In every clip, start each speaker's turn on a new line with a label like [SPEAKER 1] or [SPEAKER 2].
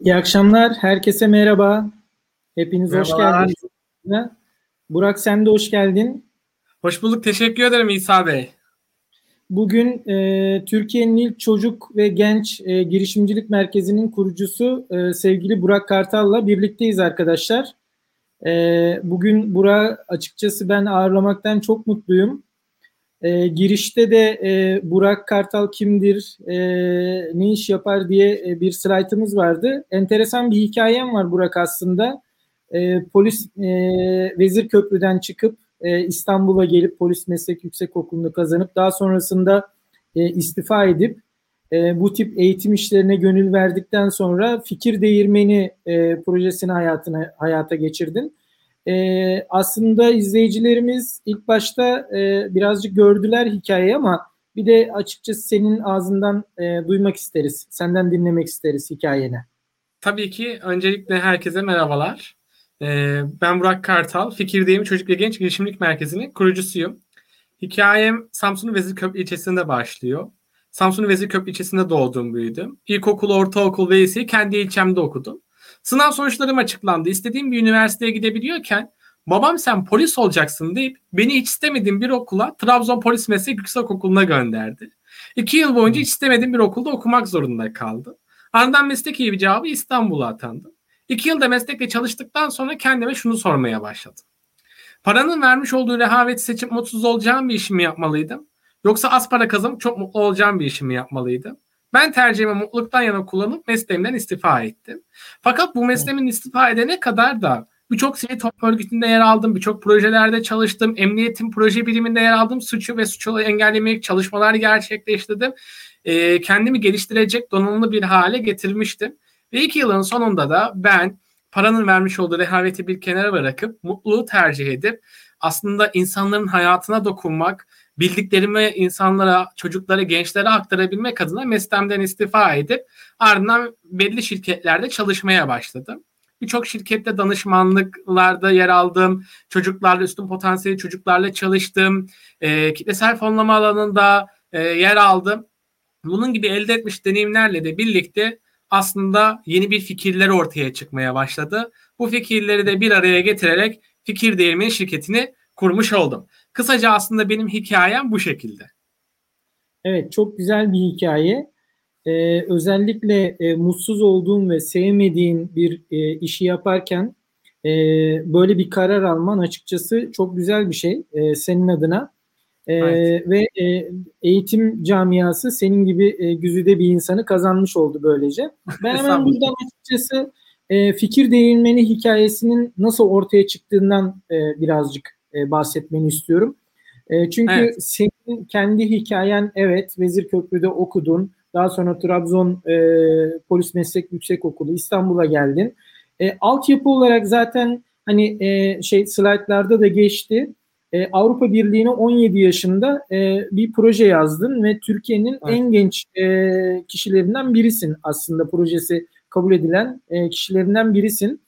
[SPEAKER 1] İyi akşamlar. Herkese merhaba. Hepiniz hoş geldiniz. Burak sen de hoş geldin.
[SPEAKER 2] Hoş bulduk. Teşekkür ederim İsa Bey.
[SPEAKER 1] Bugün e, Türkiye'nin ilk çocuk ve genç e, girişimcilik merkezinin kurucusu e, sevgili Burak Kartal'la birlikteyiz arkadaşlar. E, bugün Burak açıkçası ben ağırlamaktan çok mutluyum. E, girişte de e, Burak Kartal kimdir, e, ne iş yapar diye e, bir slaytımız vardı. Enteresan bir hikayem var Burak aslında. E, polis e, Vezir Köprü'den çıkıp e, İstanbul'a gelip polis meslek yüksek okulunu kazanıp daha sonrasında e, istifa edip e, bu tip eğitim işlerine gönül verdikten sonra fikir değirmeni e, projesini hayatına hayata geçirdin. E, aslında izleyicilerimiz ilk başta e, birazcık gördüler hikayeyi ama bir de açıkçası senin ağzından e, duymak isteriz. Senden dinlemek isteriz hikayeni.
[SPEAKER 2] Tabii ki öncelikle herkese merhabalar. Ee, ben Burak Kartal, Fikirdeyim Çocuk ve Genç Girişimlik Merkezi'nin kurucusuyum. Hikayem Samsun'un Vezirköprü ilçesinde başlıyor. Samsun'un Vezirköprü ilçesinde doğdum, büyüdüm. İlkokul, ortaokul ve liseyi kendi ilçemde okudum. Sınav sonuçlarım açıklandı. İstediğim bir üniversiteye gidebiliyorken babam sen polis olacaksın deyip beni hiç istemediğim bir okula Trabzon Polis Meslek Yüksek Okulu'na gönderdi. İki yıl boyunca hiç istemediğim bir okulda okumak zorunda kaldı. Ardından meslek iyi bir cevabı İstanbul'a atandım. İki yılda meslekle çalıştıktan sonra kendime şunu sormaya başladım. Paranın vermiş olduğu rehaveti seçip mutsuz olacağım bir işimi yapmalıydım? Yoksa az para kazanıp çok mutlu olacağım bir işimi yapmalıydım? Ben tercihimi mutluluktan yana kullanıp mesleğimden istifa ettim. Fakat bu mesleğimin istifa edene kadar da birçok sivil toplum örgütünde yer aldım, birçok projelerde çalıştım, emniyetin proje biriminde yer aldım, suçu ve suçu engellemeye çalışmalar gerçekleştirdim. E, kendimi geliştirecek donanımlı bir hale getirmiştim. Ve iki yılın sonunda da ben paranın vermiş olduğu rehaveti bir kenara bırakıp mutluluğu tercih edip aslında insanların hayatına dokunmak, bildiklerimi insanlara, çocuklara, gençlere aktarabilmek adına meslemden istifa edip ardından belli şirketlerde çalışmaya başladım. Birçok şirkette danışmanlıklarda yer aldım. Çocuklarla, üstün potansiyeli çocuklarla çalıştım. E, kitlesel fonlama alanında e, yer aldım. Bunun gibi elde etmiş deneyimlerle de birlikte aslında yeni bir fikirler ortaya çıkmaya başladı. Bu fikirleri de bir araya getirerek Fikir Değirmeni şirketini kurmuş oldum. Kısaca aslında benim hikayem bu şekilde.
[SPEAKER 1] Evet çok güzel bir hikaye. Ee, özellikle e, mutsuz olduğun ve sevmediğin bir e, işi yaparken e, böyle bir karar alman açıkçası çok güzel bir şey e, senin adına. E, evet. Ve e, eğitim camiası senin gibi e, güzide bir insanı kazanmış oldu böylece. Ben hemen buradan açıkçası e, fikir değinmeni hikayesinin nasıl ortaya çıktığından e, birazcık e, bahsetmeni istiyorum. E, çünkü evet. senin kendi hikayen evet Vezir Köprü'de okudun. Daha sonra Trabzon e, Polis Meslek Yüksek Okulu İstanbul'a geldin. E, altyapı olarak zaten hani e, şey slaytlarda da geçti. E, Avrupa Birliği'ne 17 yaşında e, bir proje yazdın ve Türkiye'nin evet. en genç e, kişilerinden birisin aslında projesi kabul edilen e, kişilerinden birisin.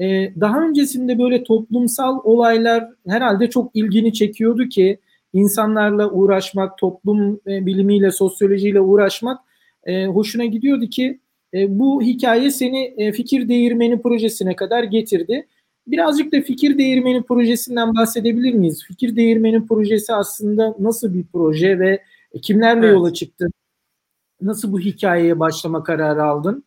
[SPEAKER 1] E, daha öncesinde böyle toplumsal olaylar herhalde çok ilgini çekiyordu ki insanlarla uğraşmak, toplum e, bilimiyle, sosyolojiyle uğraşmak e, hoşuna gidiyordu ki e, bu hikaye seni e, fikir değirmeni projesine kadar getirdi. Birazcık da fikir değirmeni projesinden bahsedebilir miyiz? Fikir değirmeni projesi aslında nasıl bir proje ve kimlerle evet. yola çıktın? Nasıl bu hikayeye başlama kararı aldın?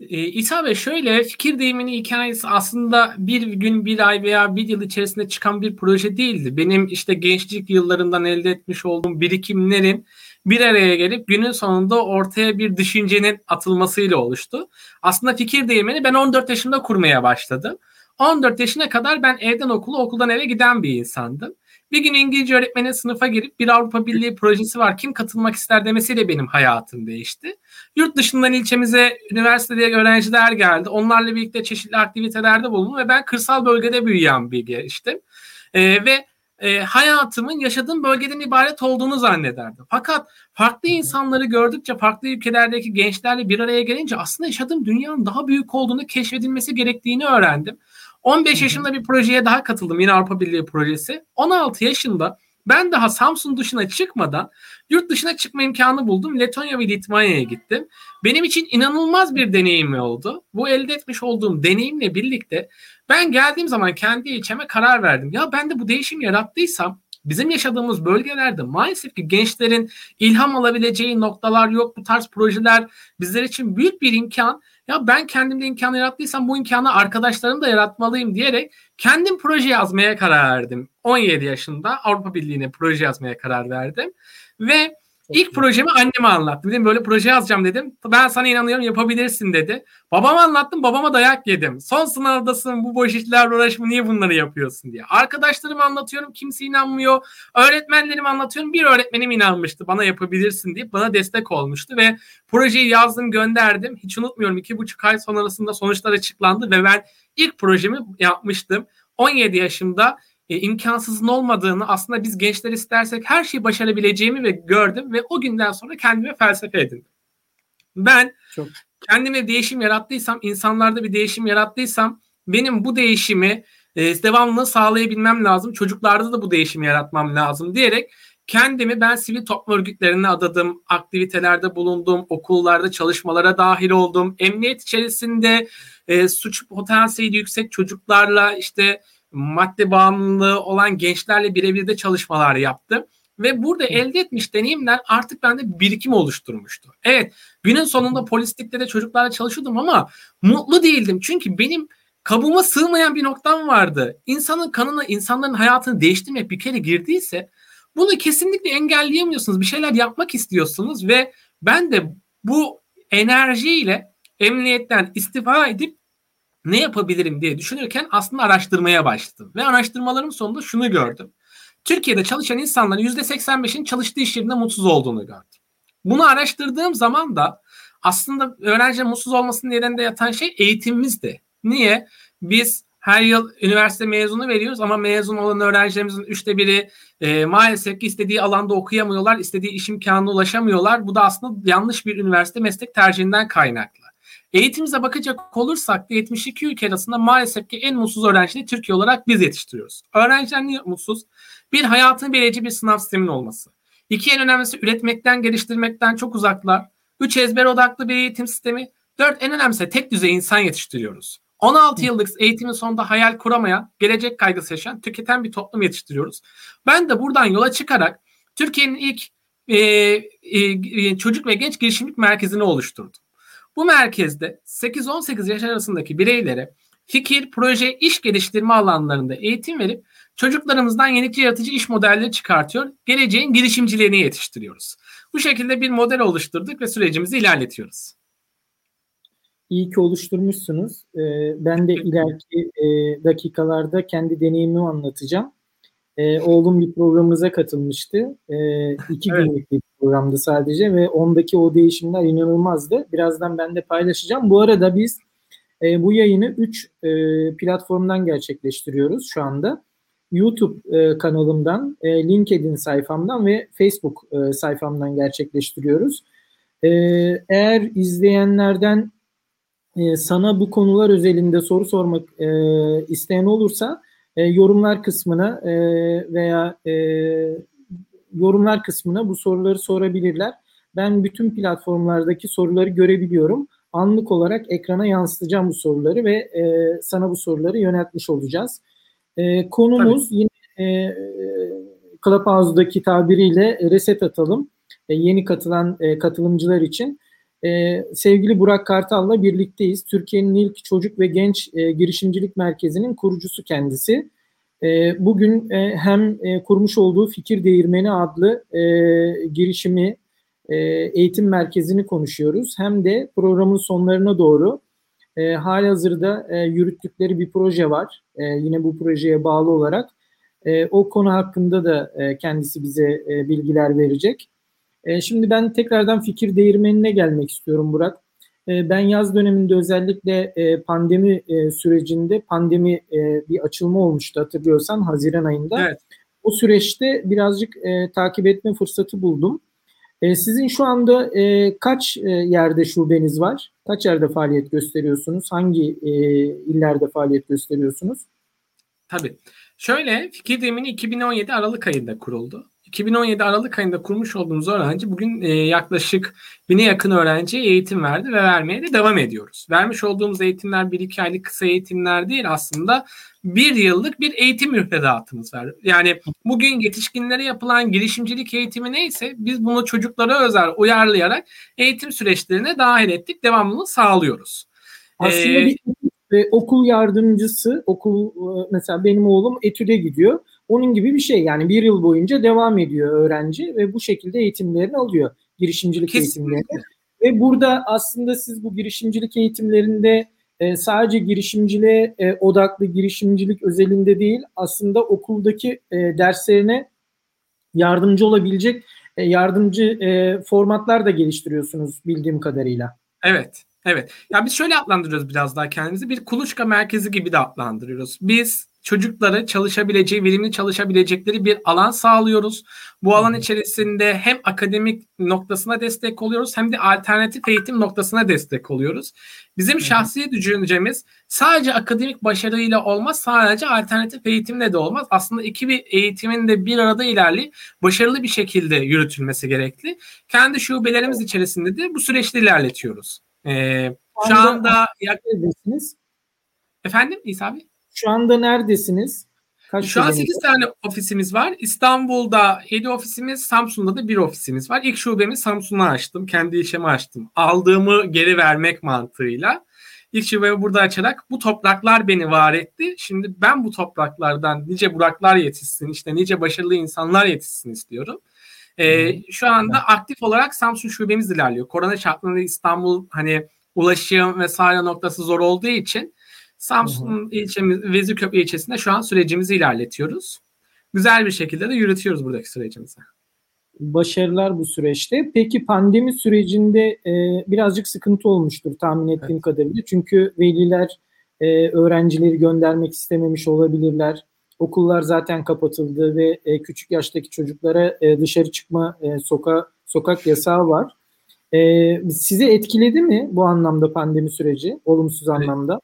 [SPEAKER 2] E, İsa Bey şöyle fikir deyimini hikayesi aslında bir gün, bir ay veya bir yıl içerisinde çıkan bir proje değildi. Benim işte gençlik yıllarından elde etmiş olduğum birikimlerin bir araya gelip günün sonunda ortaya bir düşüncenin atılmasıyla oluştu. Aslında fikir deyimini ben 14 yaşında kurmaya başladım. 14 yaşına kadar ben evden okula, okuldan eve giden bir insandım. Bir gün İngilizce öğretmenin sınıfa girip bir Avrupa Birliği projesi var kim katılmak ister demesiyle benim hayatım değişti. Yurt dışından ilçemize üniversitede öğrenciler geldi. Onlarla birlikte çeşitli aktivitelerde bulundum ve ben kırsal bölgede büyüyen bir gençtim. Ee, ve e, hayatımın yaşadığım bölgeden ibaret olduğunu zannederdim. Fakat farklı insanları gördükçe farklı ülkelerdeki gençlerle bir araya gelince aslında yaşadığım dünyanın daha büyük olduğunu keşfedilmesi gerektiğini öğrendim. 15 yaşında bir projeye daha katıldım. Yine Avrupa Birliği projesi. 16 yaşında Ben daha Samsun dışına çıkmadan yurt dışına çıkma imkanı buldum. Letonya ve Litvanya'ya gittim. Benim için inanılmaz bir deneyim oldu. Bu elde etmiş olduğum deneyimle birlikte ben geldiğim zaman kendi ilçeme karar verdim. Ya ben de bu değişim yarattıysam bizim yaşadığımız bölgelerde maalesef ki gençlerin ilham alabileceği noktalar yok. Bu tarz projeler bizler için büyük bir imkan. Ya ben kendimde imkanı yarattıysam bu imkanı arkadaşlarım da yaratmalıyım diyerek kendim proje yazmaya karar verdim. 17 yaşında Avrupa Birliği'ne proje yazmaya karar verdim. Ve İlk projemi anneme anlattım. Dedim böyle proje yazacağım dedim. Ben sana inanıyorum yapabilirsin dedi. Babama anlattım babama dayak yedim. Son sınavdasın bu boş işlerle uğraşma niye bunları yapıyorsun diye. Arkadaşlarıma anlatıyorum kimse inanmıyor. Öğretmenlerime anlatıyorum bir öğretmenim inanmıştı bana yapabilirsin diye bana destek olmuştu ve projeyi yazdım gönderdim. Hiç unutmuyorum iki buçuk ay sonrasında sonuçlar açıklandı ve ben ilk projemi yapmıştım. 17 yaşımda e, imkansızın olmadığını aslında biz gençler istersek her şeyi başarabileceğimi ve gördüm ve o günden sonra kendime felsefe edindim. Ben Çok. kendime değişim yarattıysam, insanlarda bir değişim yarattıysam benim bu değişimi e, devamlı sağlayabilmem lazım. Çocuklarda da bu değişimi yaratmam lazım diyerek kendimi ben sivil toplum örgütlerine adadım, aktivitelerde bulundum, okullarda çalışmalara dahil oldum. Emniyet içerisinde e, suç potansiyeli yüksek çocuklarla işte madde bağımlılığı olan gençlerle birebir de çalışmalar yaptım. Ve burada elde etmiş deneyimler artık bende birikim oluşturmuştu. Evet günün sonunda polislikte de çocuklarla çalışıyordum ama mutlu değildim. Çünkü benim kabuğuma sığmayan bir noktam vardı. İnsanın kanına, insanların hayatını değiştirmek bir kere girdiyse bunu kesinlikle engelleyemiyorsunuz. Bir şeyler yapmak istiyorsunuz ve ben de bu enerjiyle emniyetten istifa edip ne yapabilirim diye düşünürken aslında araştırmaya başladım. Ve araştırmalarım sonunda şunu gördüm. Türkiye'de çalışan insanların %85'in çalıştığı iş yerinde mutsuz olduğunu gördüm. Bunu araştırdığım zaman da aslında öğrencilerin mutsuz olmasının nedeni de yatan şey eğitimimizdi. Niye? Biz her yıl üniversite mezunu veriyoruz ama mezun olan öğrencilerimizin üçte biri e, maalesef ki istediği alanda okuyamıyorlar, istediği iş imkanına ulaşamıyorlar. Bu da aslında yanlış bir üniversite meslek tercihinden kaynaklı. Eğitimimize bakacak olursak da 72 ülke arasında maalesef ki en mutsuz öğrenciyi Türkiye olarak biz yetiştiriyoruz. Öğrenciler niye mutsuz? Bir hayatın belirleyici bir sınav sistemin olması. İki en önemlisi üretmekten, geliştirmekten çok uzaklar. Üç ezber odaklı bir eğitim sistemi. Dört en önemlisi tek düzey insan yetiştiriyoruz. 16 yıllık eğitimin sonunda hayal kuramayan, gelecek kaygısı yaşayan, tüketen bir toplum yetiştiriyoruz. Ben de buradan yola çıkarak Türkiye'nin ilk e, e, çocuk ve genç girişimlik merkezini oluşturdum. Bu merkezde 8-18 yaş arasındaki bireylere fikir, proje, iş geliştirme alanlarında eğitim verip çocuklarımızdan yenilikçi yaratıcı iş modelleri çıkartıyor. Geleceğin girişimcilerini yetiştiriyoruz. Bu şekilde bir model oluşturduk ve sürecimizi ilerletiyoruz.
[SPEAKER 1] İyi ki oluşturmuşsunuz. Ee, ben de ileriki e, dakikalarda kendi deneyimimi anlatacağım. Ee, oğlum bir programımıza katılmıştı. Ee, iki evet. günlük bir programdı sadece ve ondaki o değişimler inanılmazdı. Birazdan ben de paylaşacağım. Bu arada biz e, bu yayını 3 e, platformdan gerçekleştiriyoruz şu anda. YouTube e, kanalımdan, e, LinkedIn sayfamdan ve Facebook e, sayfamdan gerçekleştiriyoruz. E, eğer izleyenlerden e, sana bu konular özelinde soru sormak e, isteyen olursa e, yorumlar kısmına e, veya e, yorumlar kısmına bu soruları sorabilirler. Ben bütün platformlardaki soruları görebiliyorum. Anlık olarak ekrana yansıtacağım bu soruları ve e, sana bu soruları yöneltmiş olacağız. E, konumuz Tabii. yine e, Clubhouse'daki tabiriyle reset atalım. E, yeni katılan e, katılımcılar için. E, sevgili Burak Kartal'la birlikteyiz. Türkiye'nin ilk çocuk ve genç e, girişimcilik merkezinin kurucusu kendisi. E, bugün e, hem e, kurmuş olduğu Fikir Değirmeni adlı e, girişimi, eğitim merkezini konuşuyoruz. Hem de programın sonlarına doğru e, hazırda e, yürüttükleri bir proje var. Yine bu projeye bağlı olarak. O konu hakkında da kendisi bize bilgiler verecek. Şimdi ben tekrardan fikir değirmenine gelmek istiyorum Burak. E, ben yaz döneminde özellikle e, pandemi e, sürecinde pandemi e, bir açılma olmuştu hatırlıyorsan Haziran ayında. Evet. O süreçte birazcık takip etme fırsatı buldum. Sizin şu anda kaç yerde şubeniz var? Kaç yerde faaliyet gösteriyorsunuz? Hangi illerde faaliyet gösteriyorsunuz?
[SPEAKER 2] Tabii. Şöyle fikir demini 2017 Aralık ayında kuruldu. 2017 Aralık ayında kurmuş olduğumuz öğrenci bugün e, yaklaşık bine yakın öğrenciye eğitim verdi ve vermeye de devam ediyoruz. Vermiş olduğumuz eğitimler 1-2 aylık kısa eğitimler değil aslında bir yıllık bir eğitim müfredatımız var. Yani bugün yetişkinlere yapılan girişimcilik eğitimi neyse biz bunu çocuklara özel uyarlayarak eğitim süreçlerine dahil ettik. Devamlılığı sağlıyoruz.
[SPEAKER 1] Aslında ee, bir e, okul yardımcısı, okul e, mesela benim oğlum etüde gidiyor. Onun gibi bir şey yani bir yıl boyunca devam ediyor öğrenci ve bu şekilde eğitimlerini alıyor. Girişimcilik Kesinlikle. eğitimlerini. Ve burada aslında siz bu girişimcilik eğitimlerinde e, sadece girişimciliğe e, odaklı girişimcilik özelinde değil aslında okuldaki e, derslerine yardımcı olabilecek e, yardımcı e, formatlar da geliştiriyorsunuz bildiğim kadarıyla.
[SPEAKER 2] Evet. Evet. Ya biz şöyle adlandırıyoruz biraz daha kendimizi. Bir kuluçka merkezi gibi de adlandırıyoruz. Biz çocuklara çalışabileceği, verimli çalışabilecekleri bir alan sağlıyoruz. Bu alan içerisinde hem akademik noktasına destek oluyoruz hem de alternatif eğitim noktasına destek oluyoruz. Bizim şahsi düşüncemiz sadece akademik başarıyla olmaz, sadece alternatif eğitimle de olmaz. Aslında iki bir eğitimin de bir arada ilerleyip başarılı bir şekilde yürütülmesi gerekli. Kendi şubelerimiz içerisinde de bu süreçte ilerletiyoruz. Ee, şu anda
[SPEAKER 1] yaklaşık
[SPEAKER 2] Efendim İsa abi?
[SPEAKER 1] Şu anda neredesiniz?
[SPEAKER 2] Kaç Şu an 8 tane ofisimiz var. İstanbul'da 7 ofisimiz, Samsun'da da bir ofisimiz var. İlk şubemi Samsun'a açtım. Kendi işimi açtım. Aldığımı geri vermek mantığıyla. İlk şubemi burada açarak bu topraklar beni var etti. Şimdi ben bu topraklardan nice Buraklar yetişsin, işte nice başarılı insanlar yetişsin istiyorum. Ee, şu anda aktif olarak Samsun şubemiz ilerliyor. Korona şartlarında İstanbul hani ulaşım vesaire noktası zor olduğu için Samsun ilçemiz, Vezirköprü ilçesinde şu an sürecimizi ilerletiyoruz. Güzel bir şekilde de yürütüyoruz buradaki sürecimizi.
[SPEAKER 1] Başarılar bu süreçte. Peki pandemi sürecinde e, birazcık sıkıntı olmuştur tahmin ettiğim evet. kadarıyla. Çünkü veliler e, öğrencileri göndermek istememiş olabilirler. Okullar zaten kapatıldı ve e, küçük yaştaki çocuklara e, dışarı çıkma e, soka, sokak yasağı var. E, sizi etkiledi mi bu anlamda pandemi süreci olumsuz anlamda?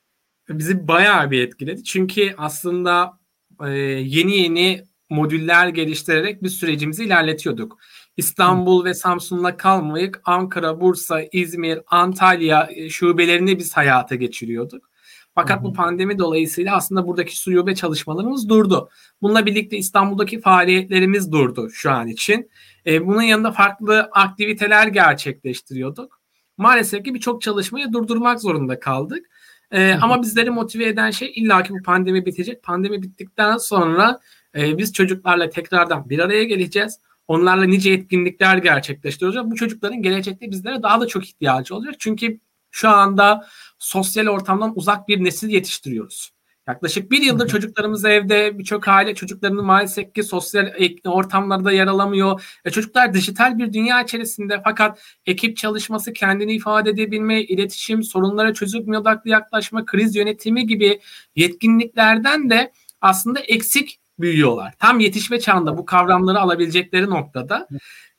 [SPEAKER 2] Bizi bayağı bir etkiledi. Çünkü aslında e, yeni yeni modüller geliştirerek bir sürecimizi ilerletiyorduk. İstanbul ve Samsun'la kalmayıp Ankara, Bursa, İzmir, Antalya e, şubelerini biz hayata geçiriyorduk. Fakat bu pandemi dolayısıyla aslında buradaki şube çalışmalarımız durdu. Bununla birlikte İstanbul'daki faaliyetlerimiz durdu şu an için. E, bunun yanında farklı aktiviteler gerçekleştiriyorduk. Maalesef ki birçok çalışmayı durdurmak zorunda kaldık. E, ama bizleri motive eden şey illaki bu pandemi bitecek. Pandemi bittikten sonra e, biz çocuklarla tekrardan bir araya geleceğiz. Onlarla nice etkinlikler gerçekleştireceğiz. Bu çocukların gelecekte bizlere daha da çok ihtiyacı olacak. Çünkü şu anda sosyal ortamdan uzak bir nesil yetiştiriyoruz. Yaklaşık bir yıldır çocuklarımız evde, birçok aile çocuklarını maalesef ki sosyal ortamlarda yer alamıyor. E çocuklar dijital bir dünya içerisinde fakat ekip çalışması, kendini ifade edebilme, iletişim, sorunlara çözüm odaklı yaklaşma, kriz yönetimi gibi yetkinliklerden de aslında eksik büyüyorlar. Tam yetişme çağında bu kavramları alabilecekleri noktada.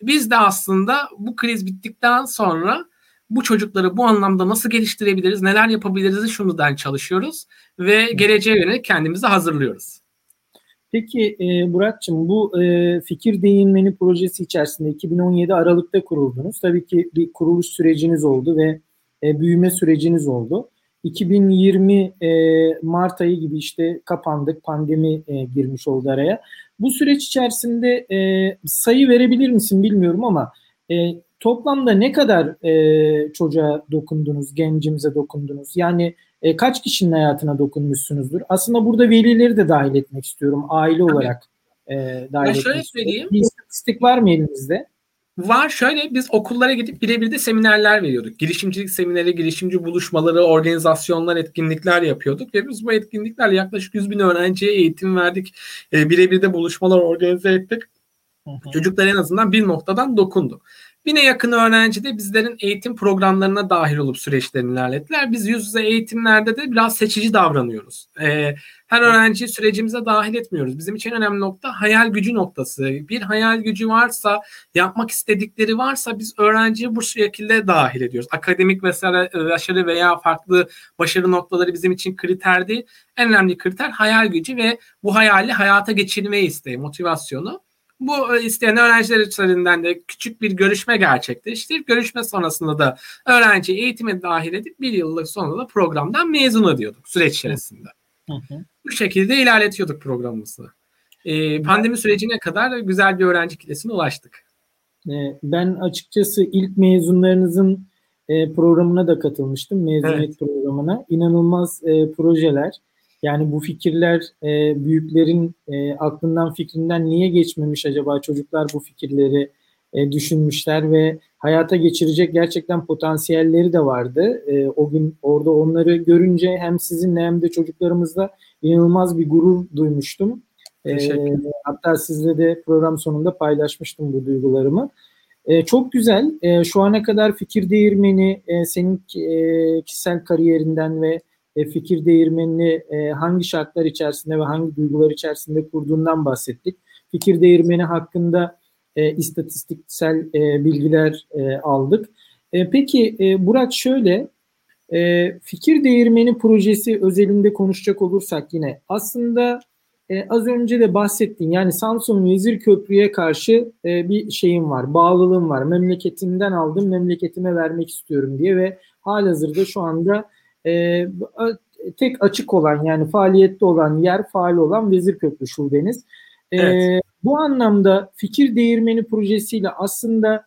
[SPEAKER 2] Biz de aslında bu kriz bittikten sonra bu çocukları bu anlamda nasıl geliştirebiliriz, neler yapabiliriz şundan çalışıyoruz ve geleceğe yönelik kendimizi hazırlıyoruz.
[SPEAKER 1] Peki e, Burak'cığım bu e, fikir değinmeni projesi içerisinde 2017 Aralık'ta kuruldunuz. Tabii ki bir kuruluş süreciniz oldu ve e, büyüme süreciniz oldu. 2020 e, Mart ayı gibi işte kapandık, pandemi e, girmiş oldu araya. Bu süreç içerisinde e, sayı verebilir misin bilmiyorum ama e, toplamda ne kadar e, çocuğa dokundunuz, gencimize dokundunuz? Yani e, kaç kişinin hayatına dokunmuşsunuzdur? Aslında burada velileri de dahil etmek istiyorum aile Tabii. olarak. E, dahil ben
[SPEAKER 2] şöyle söyleyeyim.
[SPEAKER 1] Bir istatistik var mı elinizde?
[SPEAKER 2] Var şöyle biz okullara gidip birebir de seminerler veriyorduk. Girişimcilik semineri, girişimci buluşmaları, organizasyonlar, etkinlikler yapıyorduk. Ve biz bu etkinliklerle yaklaşık 100 bin öğrenciye eğitim verdik. E, birebir de buluşmalar organize ettik. Hı hı. Çocuklar en azından bir noktadan dokundu. Bine yakın öğrenci de bizlerin eğitim programlarına dahil olup süreçlerini ilerlettiler. Biz yüz yüze eğitimlerde de biraz seçici davranıyoruz. Ee, her öğrenciyi sürecimize dahil etmiyoruz. Bizim için önemli nokta hayal gücü noktası. Bir hayal gücü varsa, yapmak istedikleri varsa biz öğrenciyi bu şekilde dahil ediyoruz. Akademik vesaire başarı veya farklı başarı noktaları bizim için kriter değil. En önemli kriter hayal gücü ve bu hayali hayata geçirme isteği, motivasyonu. Bu e, isteyen öğrenciler üzerinden de küçük bir görüşme gerçekleştirip görüşme sonrasında da öğrenci eğitime dahil edip bir yıllık sonunda da programdan mezun ediyorduk süreç içerisinde. Hı hı. Bu şekilde ilerletiyorduk programımızı. Ee, pandemi sürecine kadar güzel bir öğrenci kitlesine ulaştık.
[SPEAKER 1] E, ben açıkçası ilk mezunlarınızın e, programına da katılmıştım. Mezuniyet evet. programına. İnanılmaz projeler yani bu fikirler e, büyüklerin e, aklından fikrinden niye geçmemiş acaba çocuklar bu fikirleri e, düşünmüşler ve hayata geçirecek gerçekten potansiyelleri de vardı. E, o gün orada onları görünce hem sizinle hem de çocuklarımızla inanılmaz bir gurur duymuştum. E, hatta sizle de program sonunda paylaşmıştım bu duygularımı. E, çok güzel. E, şu ana kadar fikir değirmeni e, senin e, kişisel kariyerinden ve e, fikir değirmenini e, hangi şartlar içerisinde ve hangi duygular içerisinde kurduğundan bahsettik. Fikir değirmeni hakkında e, istatistiksel e, bilgiler e, aldık. E, peki e, Burak şöyle, e, fikir değirmeni projesi özelinde konuşacak olursak yine aslında e, az önce de bahsettin yani Samsun Vezir Köprü'ye karşı e, bir şeyim var, bağlılığım var. Memleketimden aldım, memleketime vermek istiyorum diye ve halihazırda şu anda e, tek açık olan yani faaliyette olan yer faal olan Vezirköprü Şubeniz. E, evet. Bu anlamda fikir değirmeni projesiyle aslında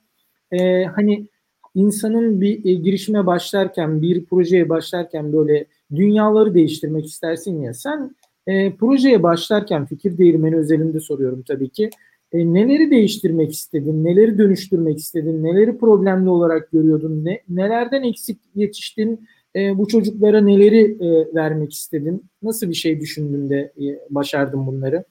[SPEAKER 1] e, hani insanın bir e, girişime başlarken, bir projeye başlarken böyle dünyaları değiştirmek istersin ya. Sen e, projeye başlarken fikir değirmeni özelinde soruyorum tabii ki. E, neleri değiştirmek istedin, neleri dönüştürmek istedin, neleri problemli olarak görüyordun, ne, nelerden eksik yetiştin, e, bu çocuklara neleri e, vermek istedin? Nasıl bir şey düşündün de e, başardın bunları?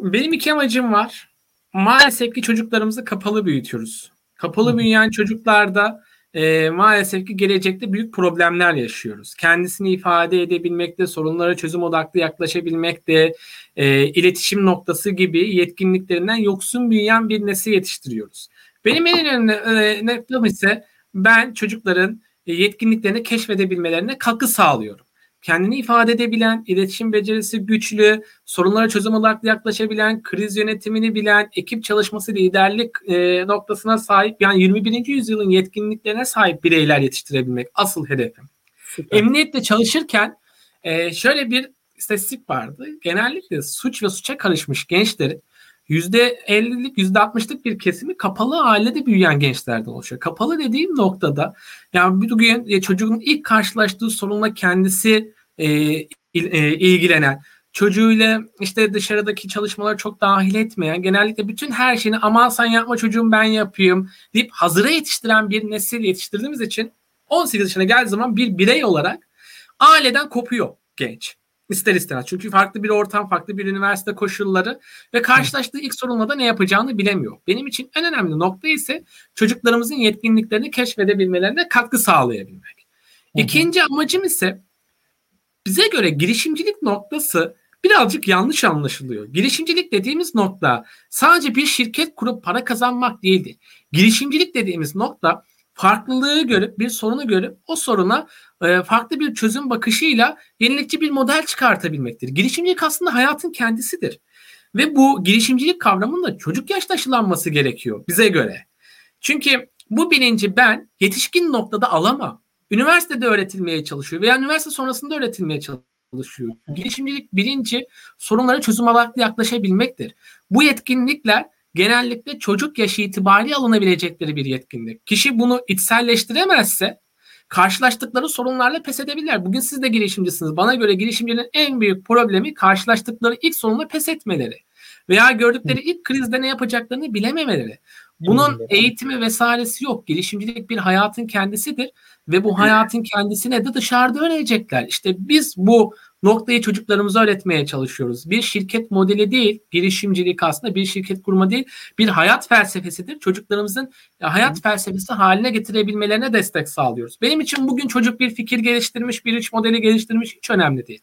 [SPEAKER 2] Benim iki amacım var. Maalesef ki çocuklarımızı kapalı büyütüyoruz. Kapalı büyüyen çocuklarda e, maalesef ki gelecekte büyük problemler yaşıyoruz. Kendisini ifade edebilmekte, sorunlara çözüm odaklı yaklaşabilmekte, e, iletişim noktası gibi yetkinliklerinden yoksun büyüyen bir nesil yetiştiriyoruz. Benim en önemli e, noktam ise ben çocukların yetkinliklerini keşfedebilmelerine katkı sağlıyorum. Kendini ifade edebilen, iletişim becerisi güçlü, sorunlara çözüm olarak yaklaşabilen, kriz yönetimini bilen, ekip çalışması, liderlik e, noktasına sahip yani 21. yüzyılın yetkinliklerine sahip bireyler yetiştirebilmek asıl hedefim. Süper. Emniyette çalışırken e, şöyle bir istatistik vardı. Genellikle suç ve suça karışmış gençlerin %50'lik %60'lık bir kesimi kapalı ailede büyüyen gençlerden oluşuyor. Kapalı dediğim noktada yani bugün e, çocuğun ilk karşılaştığı sorunla kendisi e, e, ilgilenen çocuğuyla işte dışarıdaki çalışmalar çok dahil etmeyen genellikle bütün her şeyini aman sen yapma çocuğum ben yapayım deyip hazıra yetiştiren bir nesil yetiştirdiğimiz için 18 yaşına geldiği zaman bir birey olarak aileden kopuyor genç. İster istemez. Çünkü farklı bir ortam, farklı bir üniversite koşulları ve karşılaştığı ilk sorunla da ne yapacağını bilemiyor. Benim için en önemli nokta ise çocuklarımızın yetkinliklerini keşfedebilmelerine katkı sağlayabilmek. İkinci amacım ise bize göre girişimcilik noktası birazcık yanlış anlaşılıyor. Girişimcilik dediğimiz nokta sadece bir şirket kurup para kazanmak değildi. Girişimcilik dediğimiz nokta farklılığı görüp bir sorunu görüp o soruna e, farklı bir çözüm bakışıyla yenilikçi bir model çıkartabilmektir. Girişimcilik aslında hayatın kendisidir. Ve bu girişimcilik kavramının da çocuk yaşta aşılanması gerekiyor bize göre. Çünkü bu bilinci ben yetişkin noktada alamam. Üniversitede öğretilmeye çalışıyor veya üniversite sonrasında öğretilmeye çalışıyor. Girişimcilik bilinci sorunlara çözüm odaklı yaklaşabilmektir. Bu yetkinlikler genellikle çocuk yaşı itibariyle alınabilecekleri bir yetkinlik. Kişi bunu içselleştiremezse karşılaştıkları sorunlarla pes edebilirler. Bugün siz de girişimcisiniz. Bana göre girişimcinin en büyük problemi karşılaştıkları ilk sorunla pes etmeleri veya gördükleri ilk krizde ne yapacaklarını bilememeleri. Bunun eğitimi vesairesi yok. Girişimcilik bir hayatın kendisidir ve bu hayatın kendisine de dışarıda öğrenecekler. İşte biz bu noktayı çocuklarımıza öğretmeye çalışıyoruz. Bir şirket modeli değil, girişimcilik aslında bir şirket kurma değil, bir hayat felsefesidir. Çocuklarımızın hayat felsefesi haline getirebilmelerine destek sağlıyoruz. Benim için bugün çocuk bir fikir geliştirmiş, bir iş modeli geliştirmiş hiç önemli değil.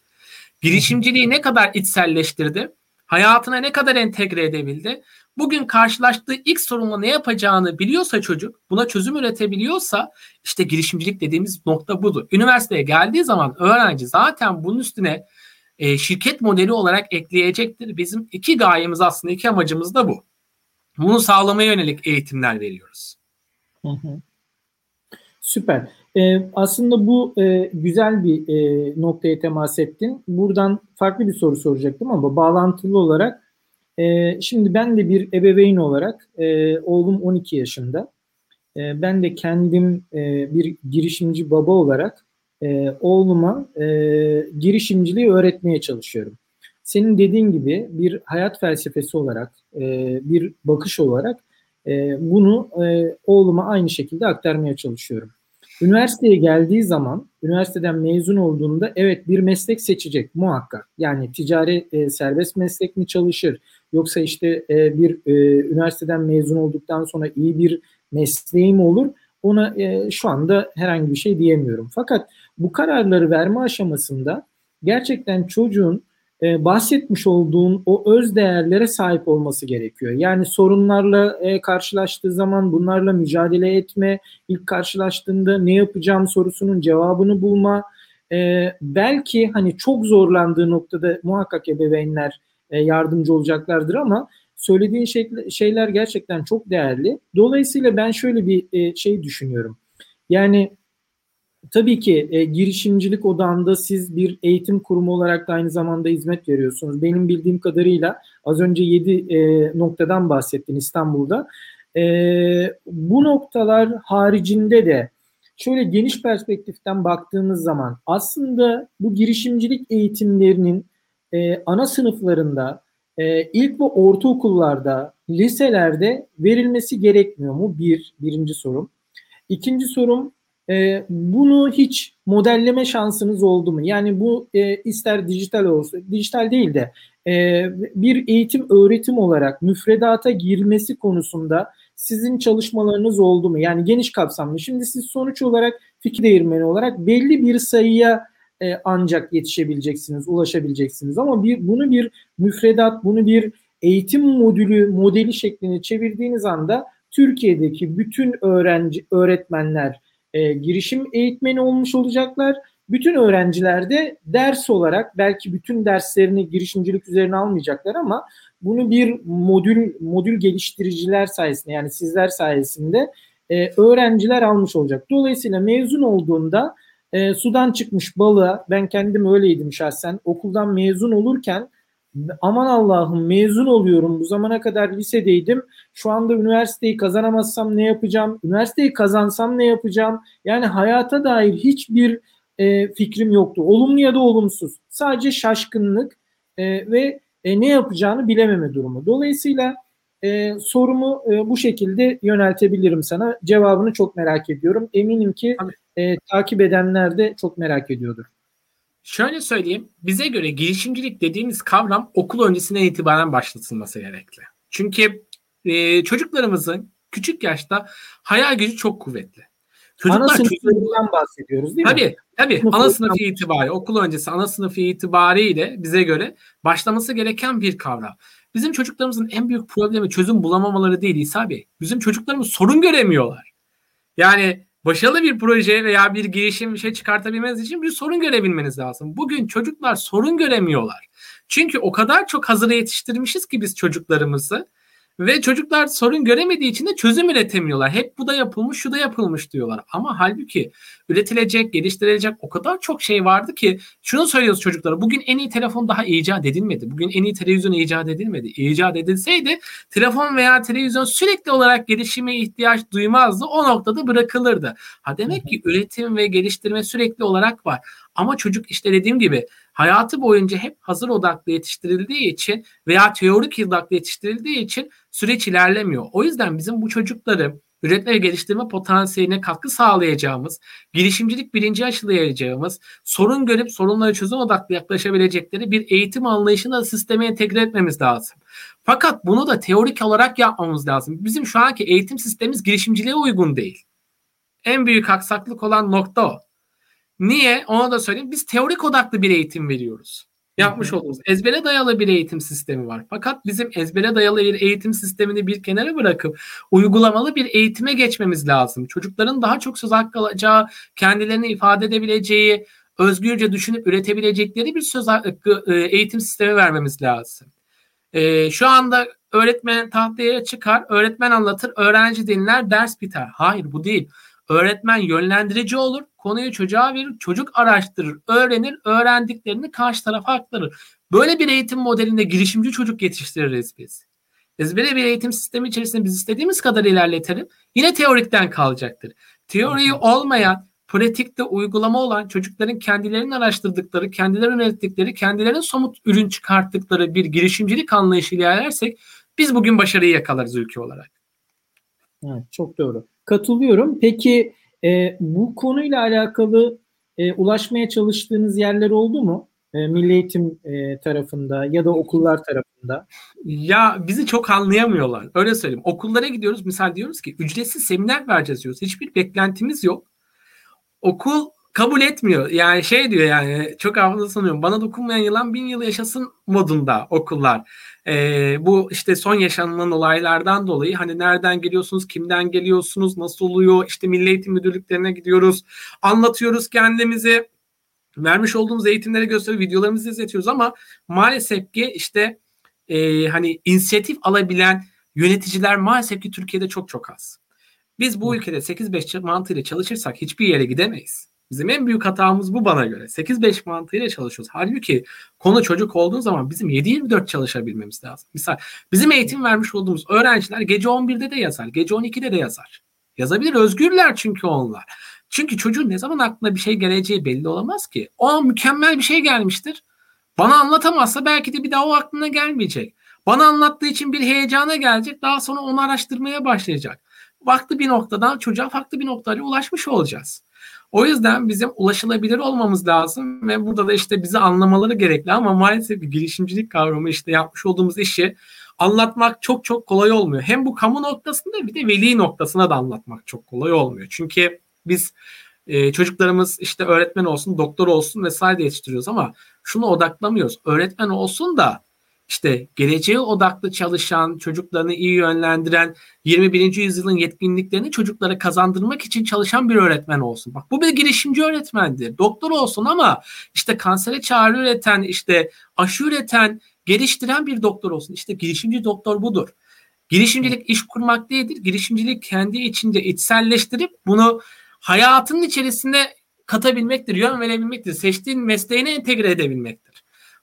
[SPEAKER 2] Girişimciliği ne kadar içselleştirdi, hayatına ne kadar entegre edebildi, bugün karşılaştığı ilk sorunla ne yapacağını biliyorsa çocuk, buna çözüm üretebiliyorsa işte girişimcilik dediğimiz nokta budur. Üniversiteye geldiği zaman öğrenci zaten bunun üstüne e, şirket modeli olarak ekleyecektir. Bizim iki gayemiz aslında iki amacımız da bu. Bunu sağlamaya yönelik eğitimler veriyoruz.
[SPEAKER 1] Hı hı. Süper. Ee, aslında bu e, güzel bir e, noktaya temas ettin. Buradan farklı bir soru soracaktım ama bağlantılı olarak e, şimdi ben de bir ebeveyn olarak e, oğlum 12 yaşında. E, ben de kendim e, bir girişimci baba olarak e, oğluma e, girişimciliği öğretmeye çalışıyorum. Senin dediğin gibi bir hayat felsefesi olarak, e, bir bakış olarak e, bunu e, oğluma aynı şekilde aktarmaya çalışıyorum. Üniversiteye geldiği zaman, üniversiteden mezun olduğunda evet bir meslek seçecek muhakkak. Yani ticari e, serbest meslek mi çalışır? Yoksa işte e, bir e, üniversiteden mezun olduktan sonra iyi bir mesleğim olur? Ona e, şu anda herhangi bir şey diyemiyorum. Fakat bu kararları verme aşamasında gerçekten çocuğun e, bahsetmiş olduğun o öz değerlere sahip olması gerekiyor. Yani sorunlarla e, karşılaştığı zaman bunlarla mücadele etme, ilk karşılaştığında ne yapacağım sorusunun cevabını bulma, e, belki hani çok zorlandığı noktada muhakkak ebeveynler e, yardımcı olacaklardır ama söylediğin şey, şeyler gerçekten çok değerli. Dolayısıyla ben şöyle bir e, şey düşünüyorum. Yani tabii ki e, girişimcilik odağında siz bir eğitim kurumu olarak da aynı zamanda hizmet veriyorsunuz. Benim bildiğim kadarıyla az önce 7 e, noktadan bahsettin İstanbul'da. E, bu noktalar haricinde de şöyle geniş perspektiften baktığımız zaman aslında bu girişimcilik eğitimlerinin e, ana sınıflarında, e, ilk ve ortaokullarda, liselerde verilmesi gerekmiyor mu? Bir, birinci sorum. İkinci sorum, e, bunu hiç modelleme şansınız oldu mu? Yani bu e, ister dijital olsun, dijital değil de e, bir eğitim öğretim olarak müfredata girmesi konusunda sizin çalışmalarınız oldu mu? Yani geniş kapsamlı. Şimdi siz sonuç olarak fikir değirmeni olarak belli bir sayıya e, ancak yetişebileceksiniz, ulaşabileceksiniz. Ama bir bunu bir müfredat, bunu bir eğitim modülü, modeli şeklinde çevirdiğiniz anda Türkiye'deki bütün öğrenci, öğretmenler e, girişim eğitmeni olmuş olacaklar. Bütün öğrenciler de ders olarak belki bütün derslerini girişimcilik üzerine almayacaklar ama bunu bir modül modül geliştiriciler sayesinde yani sizler sayesinde e, öğrenciler almış olacak. Dolayısıyla mezun olduğunda e, sudan çıkmış balığa ben kendim öyleydim şahsen okuldan mezun olurken aman Allah'ım mezun oluyorum bu zamana kadar lisedeydim şu anda üniversiteyi kazanamazsam ne yapacağım? Üniversiteyi kazansam ne yapacağım? Yani hayata dair hiçbir e, fikrim yoktu. Olumlu ya da olumsuz. Sadece şaşkınlık e, ve e, ne yapacağını bilememe durumu. Dolayısıyla e, sorumu e, bu şekilde yöneltebilirim sana. Cevabını çok merak ediyorum. Eminim ki e, takip edenler de çok merak ediyordur.
[SPEAKER 2] Şöyle söyleyeyim, bize göre girişimcilik dediğimiz kavram okul öncesinden itibaren başlatılması gerekli. Çünkü e, çocuklarımızın küçük yaşta hayal gücü çok kuvvetli.
[SPEAKER 1] Çocuklar ana sınıfından bahsediyoruz değil
[SPEAKER 2] tabii, mi? Tabii tabii. Ana sınıfı itibariyle, okul öncesi ana sınıfı itibariyle bize göre başlaması gereken bir kavram. Bizim çocuklarımızın en büyük problemi çözüm bulamamaları değil İsa Bey. Bizim çocuklarımız sorun göremiyorlar. Yani başarılı bir proje veya bir girişim bir şey çıkartabilmeniz için bir sorun görebilmeniz lazım. Bugün çocuklar sorun göremiyorlar. Çünkü o kadar çok hazır yetiştirmişiz ki biz çocuklarımızı ve çocuklar sorun göremediği için de çözüm üretemiyorlar. Hep bu da yapılmış, şu da yapılmış diyorlar. Ama halbuki üretilecek, geliştirilecek o kadar çok şey vardı ki şunu söylüyoruz çocuklara. Bugün en iyi telefon daha icat edilmedi. Bugün en iyi televizyon icat edilmedi. İcat edilseydi telefon veya televizyon sürekli olarak gelişime ihtiyaç duymazdı. O noktada bırakılırdı. Ha demek ki üretim ve geliştirme sürekli olarak var. Ama çocuk işte dediğim gibi hayatı boyunca hep hazır odaklı yetiştirildiği için veya teorik odaklı yetiştirildiği için süreç ilerlemiyor. O yüzden bizim bu çocukları üretme ve geliştirme potansiyeline katkı sağlayacağımız, girişimcilik bilinci aşılayacağımız, sorun görüp sorunları çözüm odaklı yaklaşabilecekleri bir eğitim anlayışını da sisteme entegre etmemiz lazım. Fakat bunu da teorik olarak yapmamız lazım. Bizim şu anki eğitim sistemimiz girişimciliğe uygun değil. En büyük aksaklık olan nokta o. Niye? Ona da söyleyeyim. Biz teorik odaklı bir eğitim veriyoruz yapmış olduğumuz ezbere dayalı bir eğitim sistemi var. Fakat bizim ezbere dayalı bir eğitim sistemini bir kenara bırakıp uygulamalı bir eğitime geçmemiz lazım. Çocukların daha çok söz hakkı alacağı, kendilerini ifade edebileceği, özgürce düşünüp üretebilecekleri bir söz hakkı e, eğitim sistemi vermemiz lazım. E, şu anda öğretmen tahtaya çıkar, öğretmen anlatır, öğrenci dinler, ders biter. Hayır bu değil. Öğretmen yönlendirici olur, konuyu çocuğa verir, çocuk araştırır, öğrenir, öğrendiklerini karşı tarafa aktarır. Böyle bir eğitim modelinde girişimci çocuk yetiştiririz biz. Ezbere bir eğitim sistemi içerisinde biz istediğimiz kadar ilerletelim. Yine teorikten kalacaktır. Teoriyi olmayan, pratikte uygulama olan çocukların kendilerinin araştırdıkları, kendilerinin ürettikleri, kendilerinin somut ürün çıkarttıkları bir girişimcilik anlayışı ilerlersek biz bugün başarıyı yakalarız ülke olarak.
[SPEAKER 1] Evet, çok doğru. Katılıyorum. Peki e, bu konuyla alakalı e, ulaşmaya çalıştığınız yerler oldu mu? E, Milli Eğitim e, tarafında ya da okullar tarafında?
[SPEAKER 2] Ya bizi çok anlayamıyorlar. Öyle söyleyeyim. Okullara gidiyoruz. Misal diyoruz ki ücretsiz seminer vereceğiz diyoruz. Hiçbir beklentimiz yok. Okul kabul etmiyor. Yani şey diyor yani çok hafıza sanıyorum. Bana dokunmayan yılan bin yıl yaşasın modunda okullar. Ee, bu işte son yaşanılan olaylardan dolayı hani nereden geliyorsunuz, kimden geliyorsunuz, nasıl oluyor? İşte Milli Eğitim Müdürlüklerine gidiyoruz. Anlatıyoruz kendimizi. Vermiş olduğumuz eğitimleri gösteriyor, videolarımızı izletiyoruz ama maalesef ki işte e, hani inisiyatif alabilen yöneticiler maalesef ki Türkiye'de çok çok az. Biz bu ülkede 8-5 mantığıyla çalışırsak hiçbir yere gidemeyiz. Bizim en büyük hatamız bu bana göre. 8-5 mantığıyla çalışıyoruz. Halbuki konu çocuk olduğu zaman bizim 7-24 çalışabilmemiz lazım. Misal bizim eğitim vermiş olduğumuz öğrenciler gece 11'de de yazar, gece 12'de de yazar. Yazabilir, özgürler çünkü onlar. Çünkü çocuğun ne zaman aklına bir şey geleceği belli olamaz ki. O mükemmel bir şey gelmiştir. Bana anlatamazsa belki de bir daha o aklına gelmeyecek. Bana anlattığı için bir heyecana gelecek. Daha sonra onu araştırmaya başlayacak. Farklı bir noktadan çocuğa farklı bir noktaya ulaşmış olacağız. O yüzden bizim ulaşılabilir olmamız lazım ve burada da işte bizi anlamaları gerekli ama maalesef bir girişimcilik kavramı işte yapmış olduğumuz işi anlatmak çok çok kolay olmuyor. Hem bu kamu noktasında bir de veli noktasına da anlatmak çok kolay olmuyor. Çünkü biz e, çocuklarımız işte öğretmen olsun, doktor olsun vesaire yetiştiriyoruz ama şunu odaklamıyoruz. Öğretmen olsun da işte geleceğe odaklı çalışan, çocuklarını iyi yönlendiren, 21. yüzyılın yetkinliklerini çocuklara kazandırmak için çalışan bir öğretmen olsun. Bak bu bir girişimci öğretmendir. Doktor olsun ama işte kansere çare üreten, işte aşı üreten, geliştiren bir doktor olsun. İşte girişimci doktor budur. Girişimcilik iş kurmak değildir. Girişimcilik kendi içinde içselleştirip bunu hayatının içerisinde katabilmektir, yön verebilmektir. Seçtiğin mesleğine entegre edebilmektir.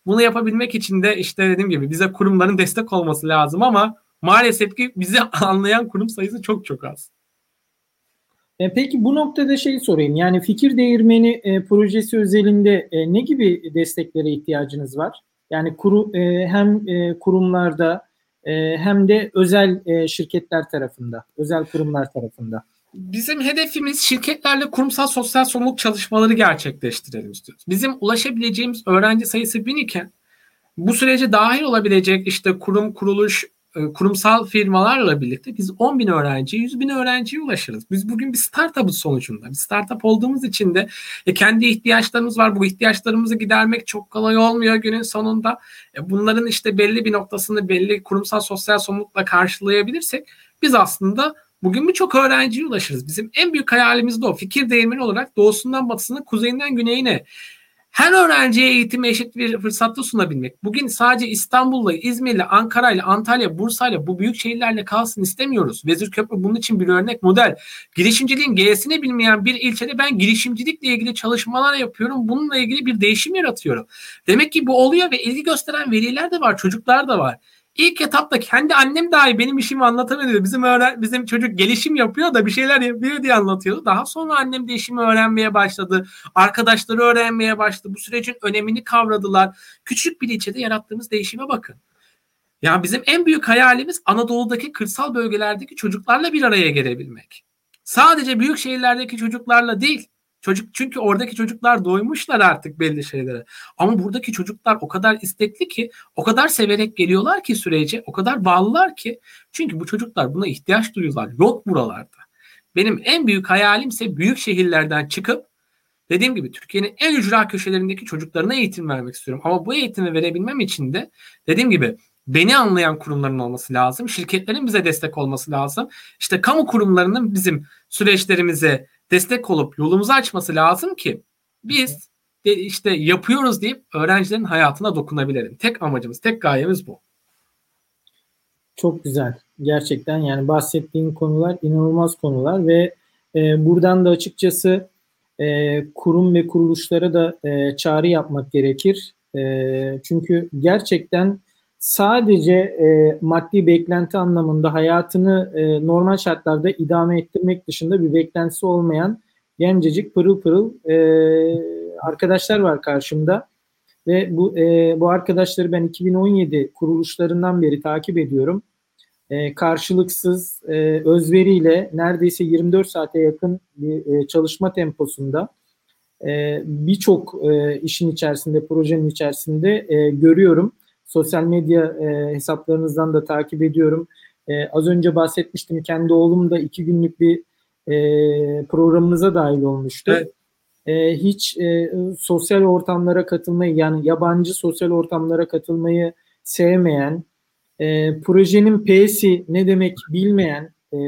[SPEAKER 2] Bunu yapabilmek için de işte dediğim gibi bize kurumların destek olması lazım ama maalesef ki bizi anlayan kurum sayısı çok çok az.
[SPEAKER 1] E, peki bu noktada şey sorayım. Yani fikir değirmeni e, projesi özelinde e, ne gibi desteklere ihtiyacınız var? Yani kuru, e, hem e, kurumlarda e, hem de özel e, şirketler tarafında, özel kurumlar tarafında.
[SPEAKER 2] Bizim hedefimiz şirketlerle kurumsal sosyal sorumluluk çalışmaları gerçekleştirelim istiyoruz. Bizim ulaşabileceğimiz öğrenci sayısı bin iken bu sürece dahil olabilecek işte kurum, kuruluş, e, kurumsal firmalarla birlikte biz 10 bin öğrenci, 100 bin öğrenciye ulaşırız. Biz bugün bir startup'ız sonucunda. Bir startup olduğumuz için de e, kendi ihtiyaçlarımız var. Bu ihtiyaçlarımızı gidermek çok kolay olmuyor günün sonunda. E, bunların işte belli bir noktasını belli kurumsal sosyal sorumlulukla karşılayabilirsek biz aslında Bugün birçok öğrenciye ulaşırız. Bizim en büyük hayalimiz de o. Fikir değirmeni olarak doğusundan batısına, kuzeyinden güneyine her öğrenciye eğitime eşit bir fırsatta sunabilmek. Bugün sadece İstanbul'la, İzmir'le, Ankara'yla, Antalya, Bursa'yla bu büyük şehirlerle kalsın istemiyoruz. Vezir Köprü bunun için bir örnek model. Girişimciliğin G'sini bilmeyen bir ilçede ben girişimcilikle ilgili çalışmalar yapıyorum. Bununla ilgili bir değişim yaratıyorum. Demek ki bu oluyor ve ilgi gösteren veliler de var, çocuklar da var. İlk etapta kendi annem dahi benim işimi anlatamıyordu. Bizim öğren bizim çocuk gelişim yapıyor da bir şeyler yapıyor diye anlatıyordu. Daha sonra annem de işimi öğrenmeye başladı. Arkadaşları öğrenmeye başladı. Bu sürecin önemini kavradılar. Küçük bir ilçede yarattığımız değişime bakın. Yani bizim en büyük hayalimiz Anadolu'daki kırsal bölgelerdeki çocuklarla bir araya gelebilmek. Sadece büyük şehirlerdeki çocuklarla değil. Çocuk çünkü oradaki çocuklar doymuşlar artık belli şeylere. Ama buradaki çocuklar o kadar istekli ki, o kadar severek geliyorlar ki sürece, o kadar bağlılar ki. Çünkü bu çocuklar buna ihtiyaç duyuyorlar. Yok buralarda. Benim en büyük hayalimse büyük şehirlerden çıkıp dediğim gibi Türkiye'nin en ücra köşelerindeki çocuklarına eğitim vermek istiyorum. Ama bu eğitimi verebilmem için de dediğim gibi beni anlayan kurumların olması lazım. Şirketlerin bize destek olması lazım. İşte kamu kurumlarının bizim süreçlerimize destek olup yolumuzu açması lazım ki biz işte yapıyoruz deyip öğrencilerin hayatına dokunabilelim. Tek amacımız, tek gayemiz bu.
[SPEAKER 1] Çok güzel. Gerçekten yani bahsettiğin konular inanılmaz konular ve e, buradan da açıkçası e, kurum ve kuruluşlara da e, çağrı yapmak gerekir. E, çünkü gerçekten sadece e, maddi beklenti anlamında hayatını e, normal şartlarda idame ettirmek dışında bir beklentisi olmayan gencecik pırıl pırıl e, arkadaşlar var karşımda ve bu e, bu arkadaşları ben 2017 kuruluşlarından beri takip ediyorum. E, karşılıksız e, özveriyle neredeyse 24 saate yakın bir e, çalışma temposunda e, birçok e, işin içerisinde, projenin içerisinde e, görüyorum Sosyal medya e, hesaplarınızdan da takip ediyorum. E, az önce bahsetmiştim kendi oğlum da iki günlük bir e, programınıza dahil olmuştu. Evet. E, hiç e, sosyal ortamlara katılmayı yani yabancı sosyal ortamlara katılmayı sevmeyen, e, projenin P'si ne demek bilmeyen, e,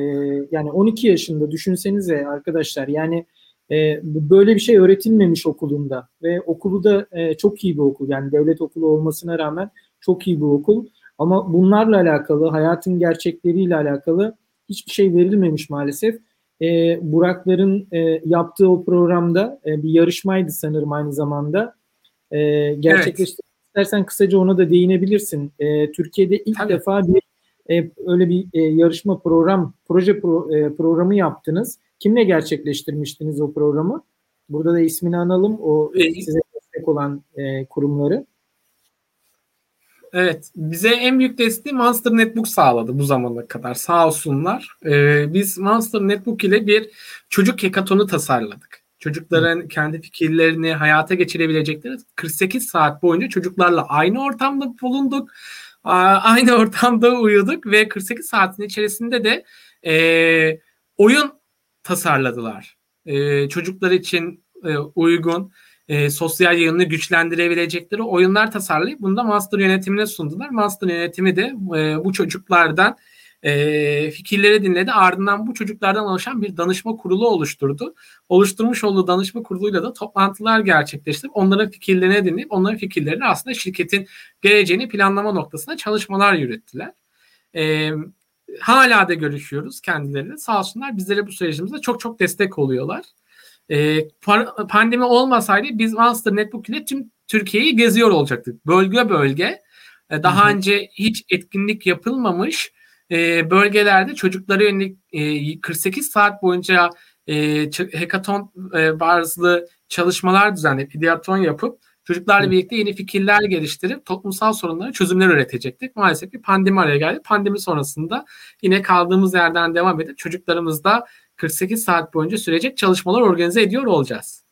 [SPEAKER 1] yani 12 yaşında düşünsenize arkadaşlar yani e, böyle bir şey öğretilmemiş okulunda ve okulu da e, çok iyi bir okul yani devlet okulu olmasına rağmen çok iyi bir okul. Ama bunlarla alakalı, hayatın gerçekleriyle alakalı hiçbir şey verilmemiş maalesef. E, Burakların e, yaptığı o programda e, bir yarışmaydı sanırım aynı zamanda. E, gerçekleşti. Evet. İstersen kısaca ona da değinebilirsin. E, Türkiye'de ilk Tabii. defa bir e, öyle bir e, yarışma program, proje pro, e, programı yaptınız. Kimle gerçekleştirmiştiniz o programı? Burada da ismini analım. O size destek olan e, kurumları.
[SPEAKER 2] Evet. Bize en büyük desteği Monster Netbook sağladı bu zamana kadar. Sağ olsunlar. Ee, biz Monster Netbook ile bir çocuk hekatonu tasarladık. Çocukların kendi fikirlerini hayata geçirebilecekleri 48 saat boyunca çocuklarla aynı ortamda bulunduk. Aynı ortamda uyuduk ve 48 saatin içerisinde de e, oyun tasarladılar. E, çocuklar için e, uygun e, sosyal yayını güçlendirebilecekleri oyunlar tasarlayıp bunu da master yönetimine sundular. Master yönetimi de e, bu çocuklardan e, fikirleri dinledi. Ardından bu çocuklardan oluşan bir danışma kurulu oluşturdu. Oluşturmuş olduğu danışma kuruluyla da toplantılar gerçekleştirip onların fikirlerini dinleyip onların fikirlerini aslında şirketin geleceğini planlama noktasında çalışmalar yürüttüler. E, hala da görüşüyoruz kendileriyle. Sağ olsunlar bizlere bu sürecimizde çok çok destek oluyorlar. E, pandemi olmasaydı biz Monster Netbook ile tüm Türkiye'yi geziyor olacaktık. Bölge bölge. E, daha Hı-hı. önce hiç etkinlik yapılmamış e, bölgelerde çocuklara yönelik e, 48 saat boyunca e, hackathon e, bazlı çalışmalar düzenleyip, ideaton yapıp çocuklarla birlikte yeni fikirler geliştirip toplumsal sorunlara çözümler üretecektik. Maalesef bir pandemi araya geldi. Pandemi sonrasında yine kaldığımız yerden devam edip çocuklarımızda 48 saat boyunca sürecek çalışmalar organize ediyor olacağız.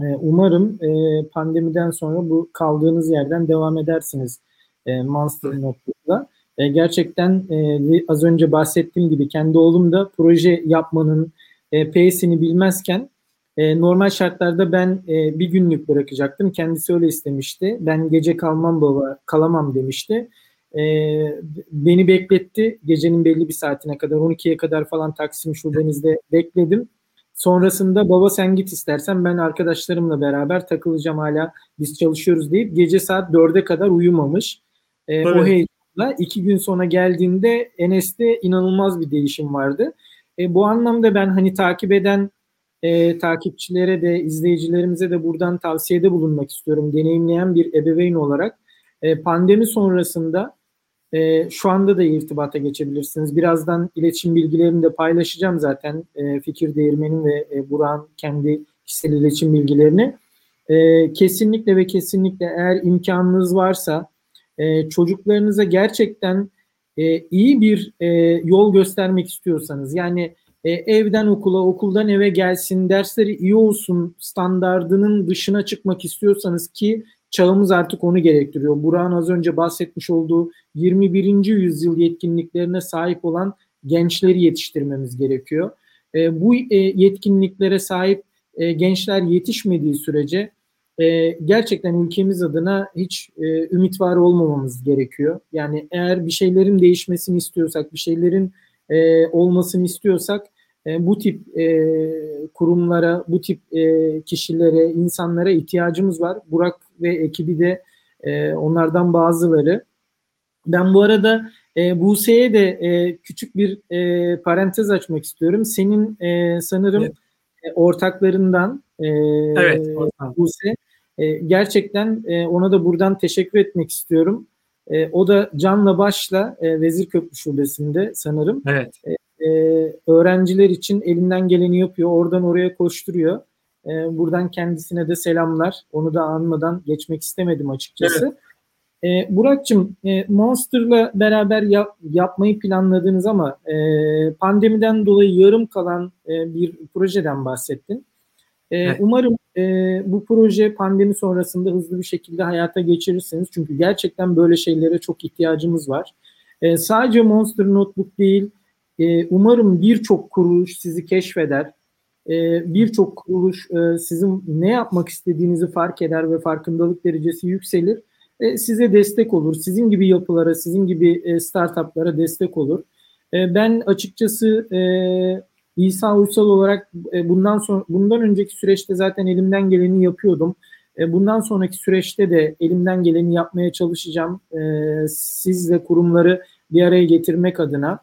[SPEAKER 1] Ee, umarım e, pandemiden sonra bu kaldığınız yerden devam edersiniz e, Monster Notebook'la. E, gerçekten az önce bahsettiğim gibi kendi oğlum da proje yapmanın P'sini bilmezken normal şartlarda ben bir günlük bırakacaktım. Kendisi öyle istemişti. Ben gece kalmam baba, kalamam demişti. E, beni bekletti gecenin belli bir saatine kadar 12'ye kadar falan Taksim Şube'nizde bekledim. Sonrasında baba sen git istersen ben arkadaşlarımla beraber takılacağım hala biz çalışıyoruz deyip gece saat 4'e kadar uyumamış. E, evet. O heyecanla iki gün sonra geldiğinde Enes'te inanılmaz bir değişim vardı. E, bu anlamda ben hani takip eden e, takipçilere de izleyicilerimize de buradan tavsiyede bulunmak istiyorum. Deneyimleyen bir ebeveyn olarak e, pandemi sonrasında E, şu anda da irtibata geçebilirsiniz. Birazdan iletişim bilgilerini de paylaşacağım zaten. E, Fikir Değirmen'in ve e, Burak'ın kendi kişisel iletişim bilgilerini. E, kesinlikle ve kesinlikle eğer imkanınız varsa e, çocuklarınıza gerçekten e, iyi bir e, yol göstermek istiyorsanız yani e, evden okula, okuldan eve gelsin, dersleri iyi olsun standardının dışına çıkmak istiyorsanız ki çağımız artık onu gerektiriyor. Burak'ın az önce bahsetmiş olduğu 21. yüzyıl yetkinliklerine sahip olan gençleri yetiştirmemiz gerekiyor. E, bu e, yetkinliklere sahip e, gençler yetişmediği sürece e, gerçekten ülkemiz adına hiç e, ümit var olmamamız gerekiyor. Yani eğer bir şeylerin değişmesini istiyorsak, bir şeylerin e, olmasını istiyorsak e, bu tip e, kurumlara, bu tip e, kişilere, insanlara ihtiyacımız var. Burak ve ekibi de e, onlardan bazıları. Ben bu arada e, Buse'ye de e, küçük bir e, parantez açmak istiyorum. Senin e, sanırım evet. e, ortaklarından e, evet, Buse. E, gerçekten e, ona da buradan teşekkür etmek istiyorum. E, o da canla başla e, Vezir Köprü Şubesi'nde sanırım. Evet. E, e, öğrenciler için elinden geleni yapıyor. Oradan oraya koşturuyor. E, buradan kendisine de selamlar. Onu da anmadan geçmek istemedim açıkçası. Evet. E, Burak'cığım e, Monster'la beraber yap, yapmayı planladınız ama e, pandemiden dolayı yarım kalan e, bir projeden bahsettin. E, evet. Umarım e, bu proje pandemi sonrasında hızlı bir şekilde hayata geçirirsiniz. Çünkü gerçekten böyle şeylere çok ihtiyacımız var. E, sadece Monster Notebook değil, e, umarım birçok kuruluş sizi keşfeder. E, birçok kuruluş e, sizin ne yapmak istediğinizi fark eder ve farkındalık derecesi yükselir. E, size destek olur. Sizin gibi yapılara, sizin gibi e, startuplara destek olur. E, ben açıkçası e, İsa Uysal olarak bundan sonra bundan önceki süreçte zaten elimden geleni yapıyordum. Bundan sonraki süreçte de elimden geleni yapmaya çalışacağım. E, sizle kurumları bir araya getirmek adına.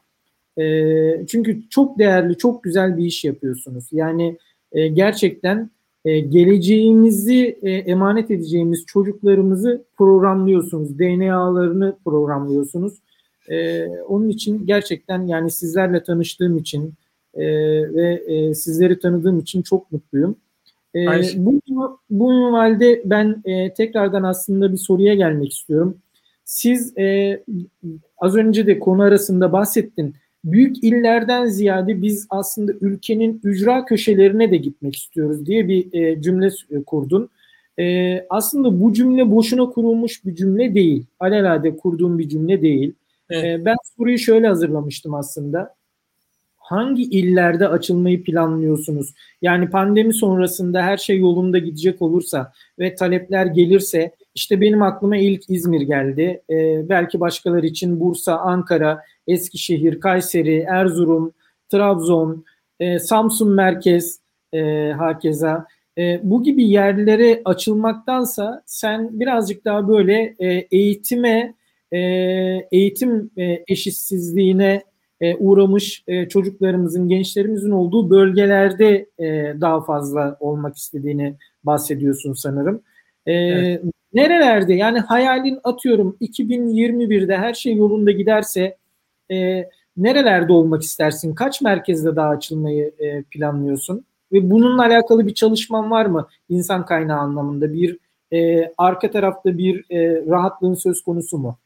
[SPEAKER 1] E, çünkü çok değerli, çok güzel bir iş yapıyorsunuz. Yani e, gerçekten e, geleceğimizi e, emanet edeceğimiz çocuklarımızı programlıyorsunuz. DNA'larını programlıyorsunuz. E, onun için gerçekten yani sizlerle tanıştığım için e, ve e, sizleri tanıdığım için çok mutluyum. E, bu, bu minvalde ben e, tekrardan aslında bir soruya gelmek istiyorum. Siz e, az önce de konu arasında bahsettin büyük illerden ziyade biz aslında ülkenin ücra köşelerine de gitmek istiyoruz diye bir e, cümle e, kurdun. E, aslında bu cümle boşuna kurulmuş bir cümle değil. Alelade kurduğum bir cümle değil. Evet. E, ben soruyu şöyle hazırlamıştım aslında. Hangi illerde açılmayı planlıyorsunuz? Yani pandemi sonrasında her şey yolunda gidecek olursa ve talepler gelirse işte benim aklıma ilk İzmir geldi. E, belki başkaları için Bursa, Ankara, Eskişehir, Kayseri, Erzurum, Trabzon, e, Samsun merkez e, hakeza. E, bu gibi yerlere açılmaktansa sen birazcık daha böyle e, eğitime, e, eğitim e, eşitsizliğine e, uğramış e, çocuklarımızın, gençlerimizin olduğu bölgelerde e, daha fazla olmak istediğini bahsediyorsun sanırım. E, evet. Nerelerde yani hayalin atıyorum 2021'de her şey yolunda giderse e, nerelerde olmak istersin? Kaç merkezde daha açılmayı e, planlıyorsun? Ve bununla alakalı bir çalışman var mı insan kaynağı anlamında? Bir e, arka tarafta bir e, rahatlığın söz konusu mu?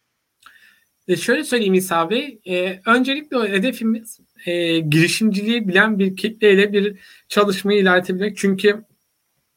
[SPEAKER 2] E şöyle söyleyeyim İsa Bey. E, öncelikle hedefimiz e, girişimciliği bilen bir kitleyle bir çalışmayı ilerletebilmek. Çünkü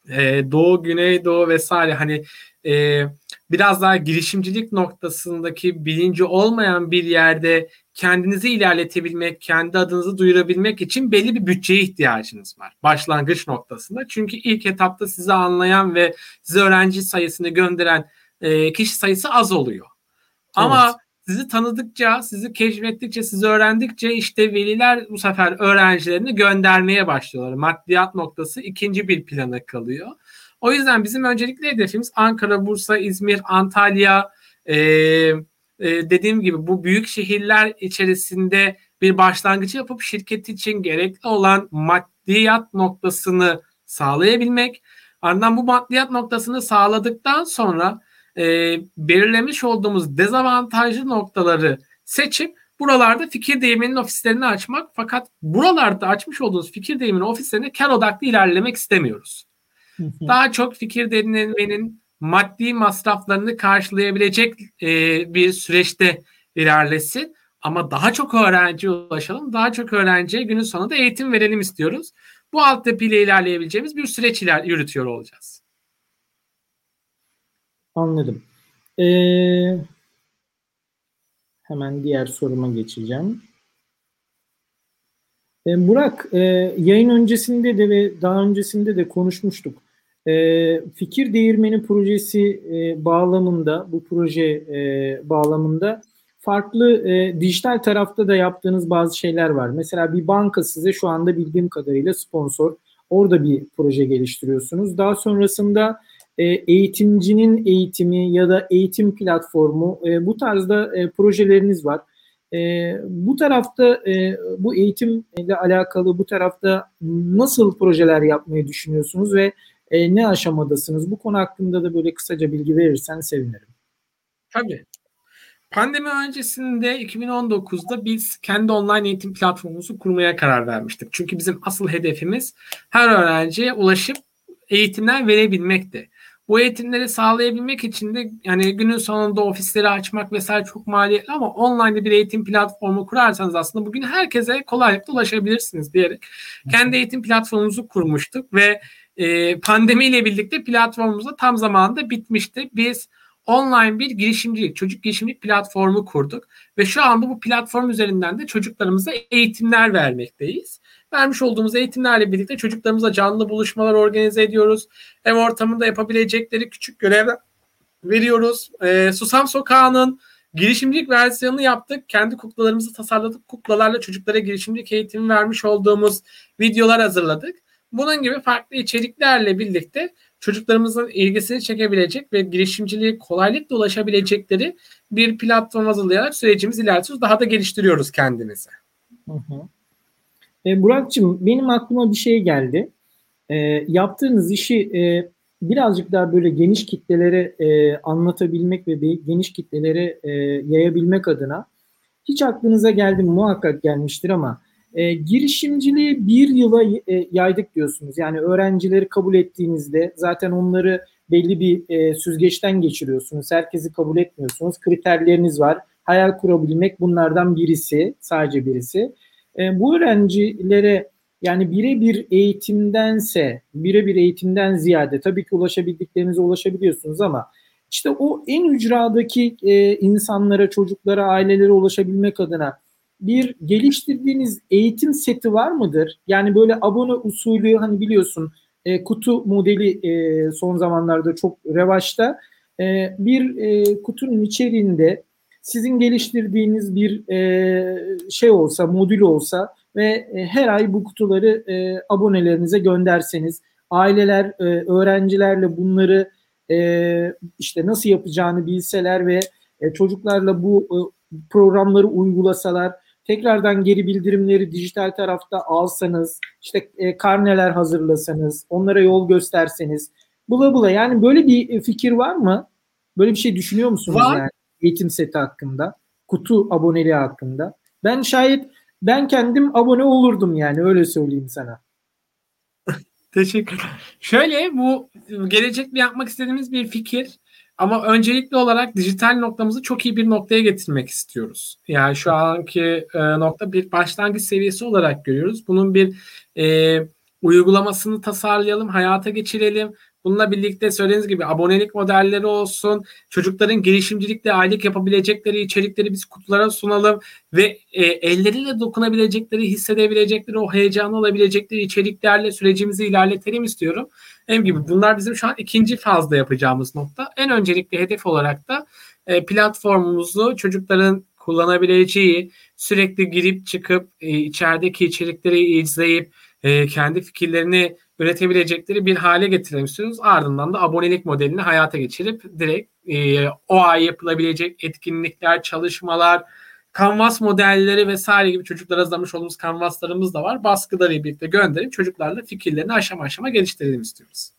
[SPEAKER 2] e, Doğu, Güneydoğu vesaire hani e, biraz daha girişimcilik noktasındaki bilinci olmayan bir yerde kendinizi ilerletebilmek, kendi adınızı duyurabilmek için belli bir bütçeye ihtiyacınız var başlangıç noktasında. Çünkü ilk etapta sizi anlayan ve size öğrenci sayısını gönderen e, kişi sayısı az oluyor. Evet. Ama sizi tanıdıkça, sizi keşfettikçe, sizi öğrendikçe işte veliler bu sefer öğrencilerini göndermeye başlıyorlar. Maddiyat noktası ikinci bir plana kalıyor. O yüzden bizim öncelikli hedefimiz Ankara, Bursa, İzmir, Antalya, e, e, dediğim gibi bu büyük şehirler içerisinde bir başlangıç yapıp şirket için gerekli olan maddiyat noktasını sağlayabilmek. Ardından bu maddiyat noktasını sağladıktan sonra e, belirlemiş olduğumuz dezavantajlı noktaları seçip buralarda fikir değirmeninin ofislerini açmak fakat buralarda açmış olduğunuz fikir değirmeni ofislerine kar odaklı ilerlemek istemiyoruz. Daha çok fikir değirmeninin maddi masraflarını karşılayabilecek e, bir süreçte ilerlesin. Ama daha çok öğrenciye ulaşalım. Daha çok öğrenciye günün sonunda eğitim verelim istiyoruz. Bu altyapıyla ilerleyebileceğimiz bir süreç iler yürütüyor olacağız.
[SPEAKER 1] Anladım. Ee, hemen diğer soruma geçeceğim. Ee, Burak, e, yayın öncesinde de ve daha öncesinde de konuşmuştuk. E, fikir Değirmeni projesi e, bağlamında, bu proje e, bağlamında farklı e, dijital tarafta da yaptığınız bazı şeyler var. Mesela bir banka size şu anda bildiğim kadarıyla sponsor. Orada bir proje geliştiriyorsunuz. Daha sonrasında e, eğitimcinin eğitimi ya da eğitim platformu e, bu tarzda e, projeleriniz var. E, bu tarafta e, bu eğitimle alakalı bu tarafta nasıl projeler yapmayı düşünüyorsunuz ve e, ne aşamadasınız? Bu konu hakkında da böyle kısaca bilgi verirsen sevinirim.
[SPEAKER 2] Tabii. Pandemi öncesinde 2019'da biz kendi online eğitim platformumuzu kurmaya karar vermiştik. Çünkü bizim asıl hedefimiz her öğrenciye ulaşıp eğitimler verebilmekti. Bu eğitimleri sağlayabilmek için de yani günün sonunda ofisleri açmak vesaire çok maliyetli ama online bir eğitim platformu kurarsanız aslında bugün herkese kolaylıkla ulaşabilirsiniz diyerek kendi eğitim platformumuzu kurmuştuk ve e, pandemiyle birlikte platformumuz da tam zamanında bitmişti. Biz online bir girişimcilik, çocuk girişimcilik platformu kurduk ve şu anda bu platform üzerinden de çocuklarımıza eğitimler vermekteyiz. Vermiş olduğumuz eğitimlerle birlikte çocuklarımıza canlı buluşmalar organize ediyoruz. Ev ortamında yapabilecekleri küçük görevler veriyoruz. E, Susam Sokağı'nın girişimcilik versiyonunu yaptık. Kendi kuklalarımızı tasarladık. Kuklalarla çocuklara girişimcilik eğitimi vermiş olduğumuz videolar hazırladık. Bunun gibi farklı içeriklerle birlikte çocuklarımızın ilgisini çekebilecek ve girişimciliğe kolaylıkla ulaşabilecekleri bir platform hazırlayarak sürecimizi ilerletiyoruz. Daha da geliştiriyoruz kendimizi. Hı hı.
[SPEAKER 1] E, Burak'cığım benim aklıma bir şey geldi. E, yaptığınız işi e, birazcık daha böyle geniş kitlelere e, anlatabilmek ve geniş kitlelere e, yayabilmek adına hiç aklınıza geldi? Muhakkak gelmiştir ama e, girişimciliği bir yıla e, yaydık diyorsunuz. Yani öğrencileri kabul ettiğinizde zaten onları belli bir e, süzgeçten geçiriyorsunuz. Herkesi kabul etmiyorsunuz. Kriterleriniz var. Hayal kurabilmek bunlardan birisi, sadece birisi. E, bu öğrencilere yani birebir eğitimdense, birebir eğitimden ziyade tabii ki ulaşabildiklerinize ulaşabiliyorsunuz ama işte o en ücradaki e, insanlara, çocuklara, ailelere ulaşabilmek adına bir geliştirdiğiniz eğitim seti var mıdır? Yani böyle abone usulü hani biliyorsun e, kutu modeli e, son zamanlarda çok revaçta. E, bir e, kutunun içeriğinde sizin geliştirdiğiniz bir e, şey olsa, modül olsa ve e, her ay bu kutuları e, abonelerinize gönderseniz, aileler, e, öğrencilerle bunları e, işte nasıl yapacağını bilseler ve e, çocuklarla bu e, programları uygulasalar, tekrardan geri bildirimleri dijital tarafta alsanız, işte e, karneler hazırlasanız, onlara yol gösterseniz, bula bula yani böyle bir e, fikir var mı? Böyle bir şey düşünüyor musunuz var. yani eğitim seti hakkında, kutu aboneliği hakkında? Ben şayet ben kendim abone olurdum yani öyle söyleyeyim sana.
[SPEAKER 2] Teşekkür. Şöyle bu gelecekte yapmak istediğimiz bir fikir. Ama öncelikli olarak dijital noktamızı çok iyi bir noktaya getirmek istiyoruz. Yani şu anki e, nokta bir başlangıç seviyesi olarak görüyoruz. Bunun bir e, uygulamasını tasarlayalım, hayata geçirelim. Bununla birlikte söylediğiniz gibi abonelik modelleri olsun, çocukların girişimcilikle aylık yapabilecekleri içerikleri biz kutulara sunalım ve e, elleriyle dokunabilecekleri, hissedebilecekleri, o heyecanı alabilecekleri içeriklerle sürecimizi ilerletelim istiyorum. Hem gibi bunlar bizim şu an ikinci fazda yapacağımız nokta. En öncelikli hedef olarak da e, platformumuzu çocukların kullanabileceği, sürekli girip çıkıp e, içerideki içerikleri izleyip e, kendi fikirlerini üretebilecekleri bir hale getirelim. Ardından da abonelik modelini hayata geçirip direkt e, o ay yapılabilecek etkinlikler, çalışmalar, kanvas modelleri vesaire gibi çocuklara hazırlamış olduğumuz kanvaslarımız da var. Baskıları birlikte gönderip çocuklarla fikirlerini aşama aşama geliştirelim istiyoruz.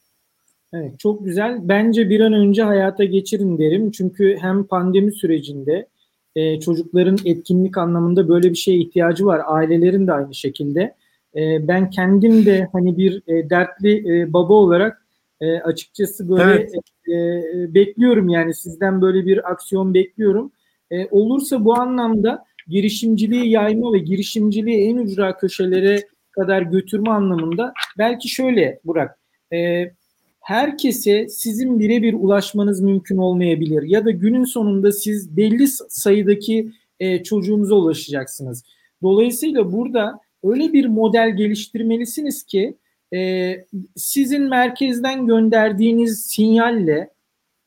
[SPEAKER 1] Evet çok güzel. Bence bir an önce hayata geçirin derim. Çünkü hem pandemi sürecinde e, çocukların etkinlik anlamında böyle bir şeye ihtiyacı var. Ailelerin de aynı şekilde. E, ben kendim de hani bir e, dertli e, baba olarak e, açıkçası böyle evet. e, bekliyorum yani sizden böyle bir aksiyon bekliyorum. E, olursa bu anlamda girişimciliği yayma ve girişimciliği en ücra köşelere kadar götürme anlamında belki şöyle Burak e, herkese sizin birebir ulaşmanız mümkün olmayabilir ya da günün sonunda siz belli sayıdaki e, çocuğunuza ulaşacaksınız. Dolayısıyla burada öyle bir model geliştirmelisiniz ki e, sizin merkezden gönderdiğiniz sinyalle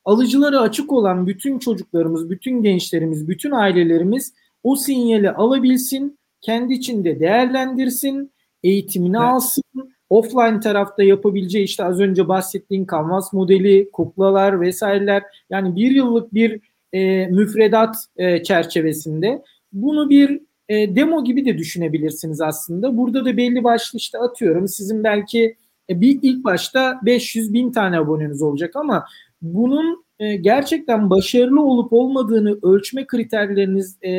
[SPEAKER 1] alıcıları açık olan bütün çocuklarımız, bütün gençlerimiz, bütün ailelerimiz o sinyali alabilsin, kendi içinde değerlendirsin, eğitimini evet. alsın, offline tarafta yapabileceği işte az önce bahsettiğin kanvas modeli, kuklalar vesaireler yani bir yıllık bir e, müfredat e, çerçevesinde bunu bir e, demo gibi de düşünebilirsiniz aslında. Burada da belli başlı işte atıyorum sizin belki e, bir ilk başta 500 bin tane aboneniz olacak ama bunun e, gerçekten başarılı olup olmadığını ölçme kriterleriniz e,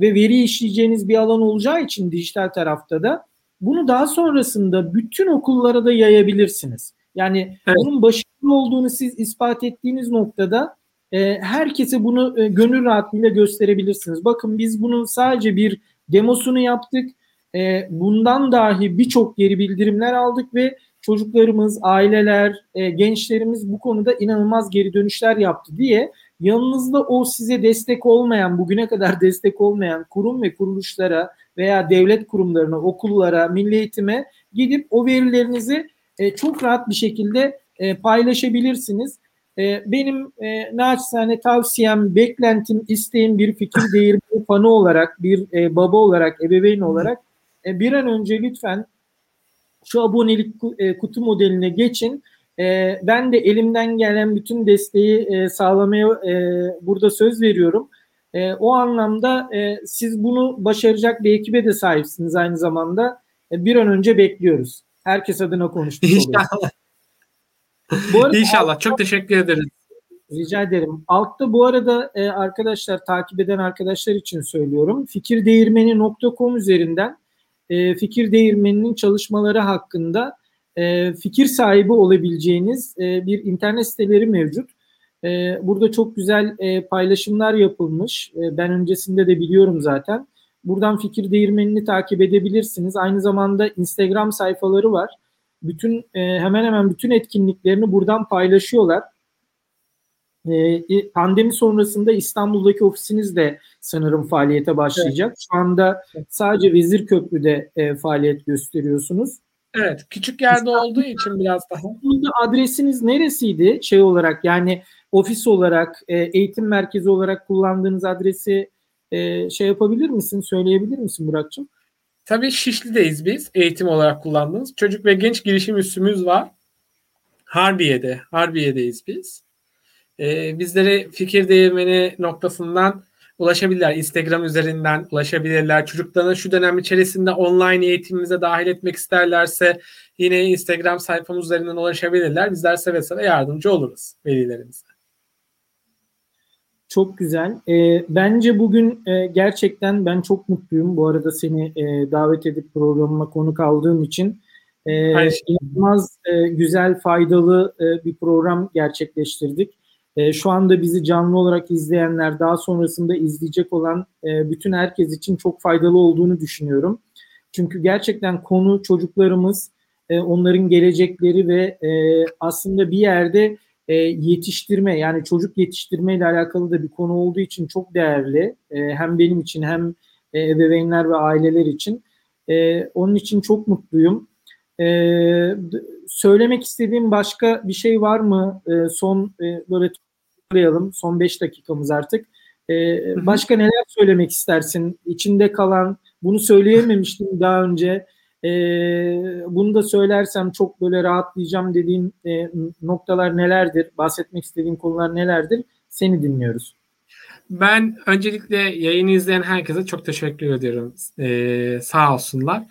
[SPEAKER 1] ve veri işleyeceğiniz bir alan olacağı için dijital tarafta da bunu daha sonrasında bütün okullara da yayabilirsiniz. Yani evet. bunun başarılı olduğunu siz ispat ettiğiniz noktada e, herkese bunu e, gönül rahatlığıyla gösterebilirsiniz. Bakın biz bunun sadece bir demosunu yaptık. E, bundan dahi birçok geri bildirimler aldık ve çocuklarımız, aileler, e, gençlerimiz bu konuda inanılmaz geri dönüşler yaptı diye yanınızda o size destek olmayan, bugüne kadar destek olmayan kurum ve kuruluşlara veya devlet kurumlarına, okullara, milli eğitime gidip o verilerinizi e, çok rahat bir şekilde e, paylaşabilirsiniz. E, benim e, naçizane tavsiyem, beklentim, isteğim bir fikir değirmeni fanı olarak, bir e, baba olarak, ebeveyn olarak e, bir an önce lütfen şu abonelik e, kutu modeline geçin. E, ben de elimden gelen bütün desteği e, sağlamaya burada söz veriyorum. O anlamda siz bunu başaracak bir ekibe de sahipsiniz aynı zamanda. Bir an önce bekliyoruz. Herkes adına konuştuk.
[SPEAKER 2] İnşallah. Bu arada, İnşallah. Çok teşekkür ederiz.
[SPEAKER 1] Rica ederim. Altta bu arada e, arkadaşlar takip eden arkadaşlar için söylüyorum. Fikirdeğirmeni.com üzerinden e, Fikir Değirmeni'nin çalışmaları hakkında e, fikir sahibi olabileceğiniz e, bir internet siteleri mevcut. E, burada çok güzel e, paylaşımlar yapılmış. E, ben öncesinde de biliyorum zaten. Buradan Fikir Değirmeni'ni takip edebilirsiniz. Aynı zamanda Instagram sayfaları var. Bütün e, hemen hemen bütün etkinliklerini buradan paylaşıyorlar. E, pandemi sonrasında İstanbul'daki ofisiniz de sanırım faaliyete başlayacak. Evet. Şu anda sadece Vezir Köprü'de e, faaliyet gösteriyorsunuz.
[SPEAKER 2] Evet, küçük yerde olduğu için biraz daha.
[SPEAKER 1] Adresiniz neresiydi şey olarak yani ofis olarak, e, eğitim merkezi olarak kullandığınız adresi e, şey yapabilir misin, söyleyebilir misin Burak'cığım?
[SPEAKER 2] Tabii Şişli'deyiz biz eğitim olarak kullandığımız. Çocuk ve genç girişim üssümüz var. Harbiye'de, Harbiye'deyiz biz. Ee, bizlere fikir değirmeni noktasından ulaşabilirler. Instagram üzerinden ulaşabilirler. Çocuklarını şu dönem içerisinde online eğitimimize dahil etmek isterlerse yine Instagram sayfamız üzerinden ulaşabilirler. Bizler seve seve yardımcı oluruz velilerimize.
[SPEAKER 1] Çok güzel. E, bence bugün e, gerçekten ben çok mutluyum. Bu arada seni e, davet edip programıma konuk aldığım için. E, inanılmaz e, güzel, faydalı e, bir program gerçekleştirdik. E, şu anda bizi canlı olarak izleyenler, daha sonrasında izleyecek olan e, bütün herkes için çok faydalı olduğunu düşünüyorum. Çünkü gerçekten konu çocuklarımız, e, onların gelecekleri ve e, aslında bir yerde e, yetiştirme yani çocuk yetiştirme ile alakalı da bir konu olduğu için çok değerli. E, hem benim için hem e, ebeveynler ve aileler için. E, onun için çok mutluyum. E, söylemek istediğim başka bir şey var mı? E, son e, böyle toparlayalım. Son 5 dakikamız artık. E, başka neler söylemek istersin? İçinde kalan, bunu söyleyememiştim daha önce. E, bunu da söylersem çok böyle rahatlayacağım dediğin e, noktalar nelerdir? Bahsetmek istediğin konular nelerdir? Seni dinliyoruz.
[SPEAKER 2] Ben öncelikle yayını izleyen herkese çok teşekkür ediyorum. Ee, sağ olsunlar.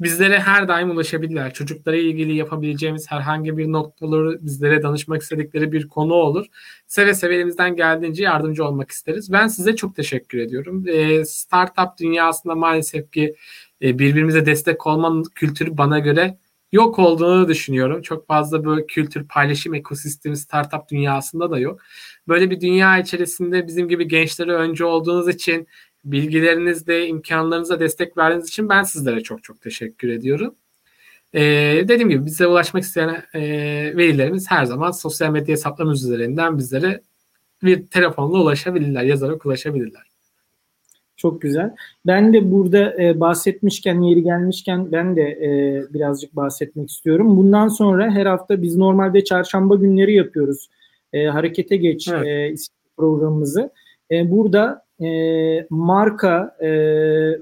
[SPEAKER 2] bizlere her daim ulaşabilirler. Çocuklara ilgili yapabileceğimiz herhangi bir noktaları bizlere danışmak istedikleri bir konu olur. Seve seve elimizden geldiğince yardımcı olmak isteriz. Ben size çok teşekkür ediyorum. E, startup dünyasında maalesef ki e, birbirimize destek olmanın kültürü bana göre yok olduğunu düşünüyorum. Çok fazla böyle kültür paylaşım ekosistemi startup dünyasında da yok. Böyle bir dünya içerisinde bizim gibi gençlere önce olduğunuz için bilgilerinizle, imkanlarınıza destek verdiğiniz için ben sizlere çok çok teşekkür ediyorum. Ee, dediğim gibi bize ulaşmak isteyen e, velilerimiz her zaman sosyal medya hesaplarımız üzerinden bizlere bir telefonla ulaşabilirler, yazarak ulaşabilirler.
[SPEAKER 1] Çok güzel. Ben de burada e, bahsetmişken, yeri gelmişken ben de e, birazcık bahsetmek istiyorum. Bundan sonra her hafta biz normalde çarşamba günleri yapıyoruz. E, harekete geç evet. e, programımızı. E, burada e, marka e,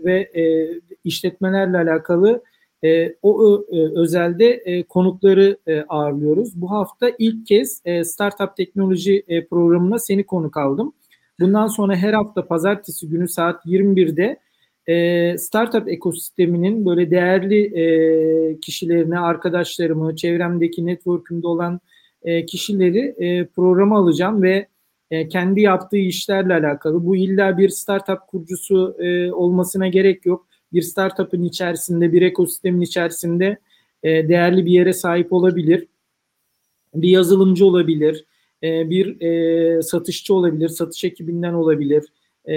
[SPEAKER 1] ve e, işletmelerle alakalı e, o e, özelde e, konukları e, ağırlıyoruz. Bu hafta ilk kez e, Startup Teknoloji e, programına seni konuk aldım. Bundan sonra her hafta pazartesi günü saat 21'de e, startup ekosisteminin böyle değerli e, kişilerine, arkadaşlarımı, çevremdeki network'ümde olan e, kişileri e, programa alacağım ve e, kendi yaptığı işlerle alakalı. Bu illa bir startup kurucusu e, olmasına gerek yok. Bir startup'ın içerisinde, bir ekosistemin içerisinde e, değerli bir yere sahip olabilir. Bir yazılımcı olabilir, e, bir e, satışçı olabilir, satış ekibinden olabilir. E,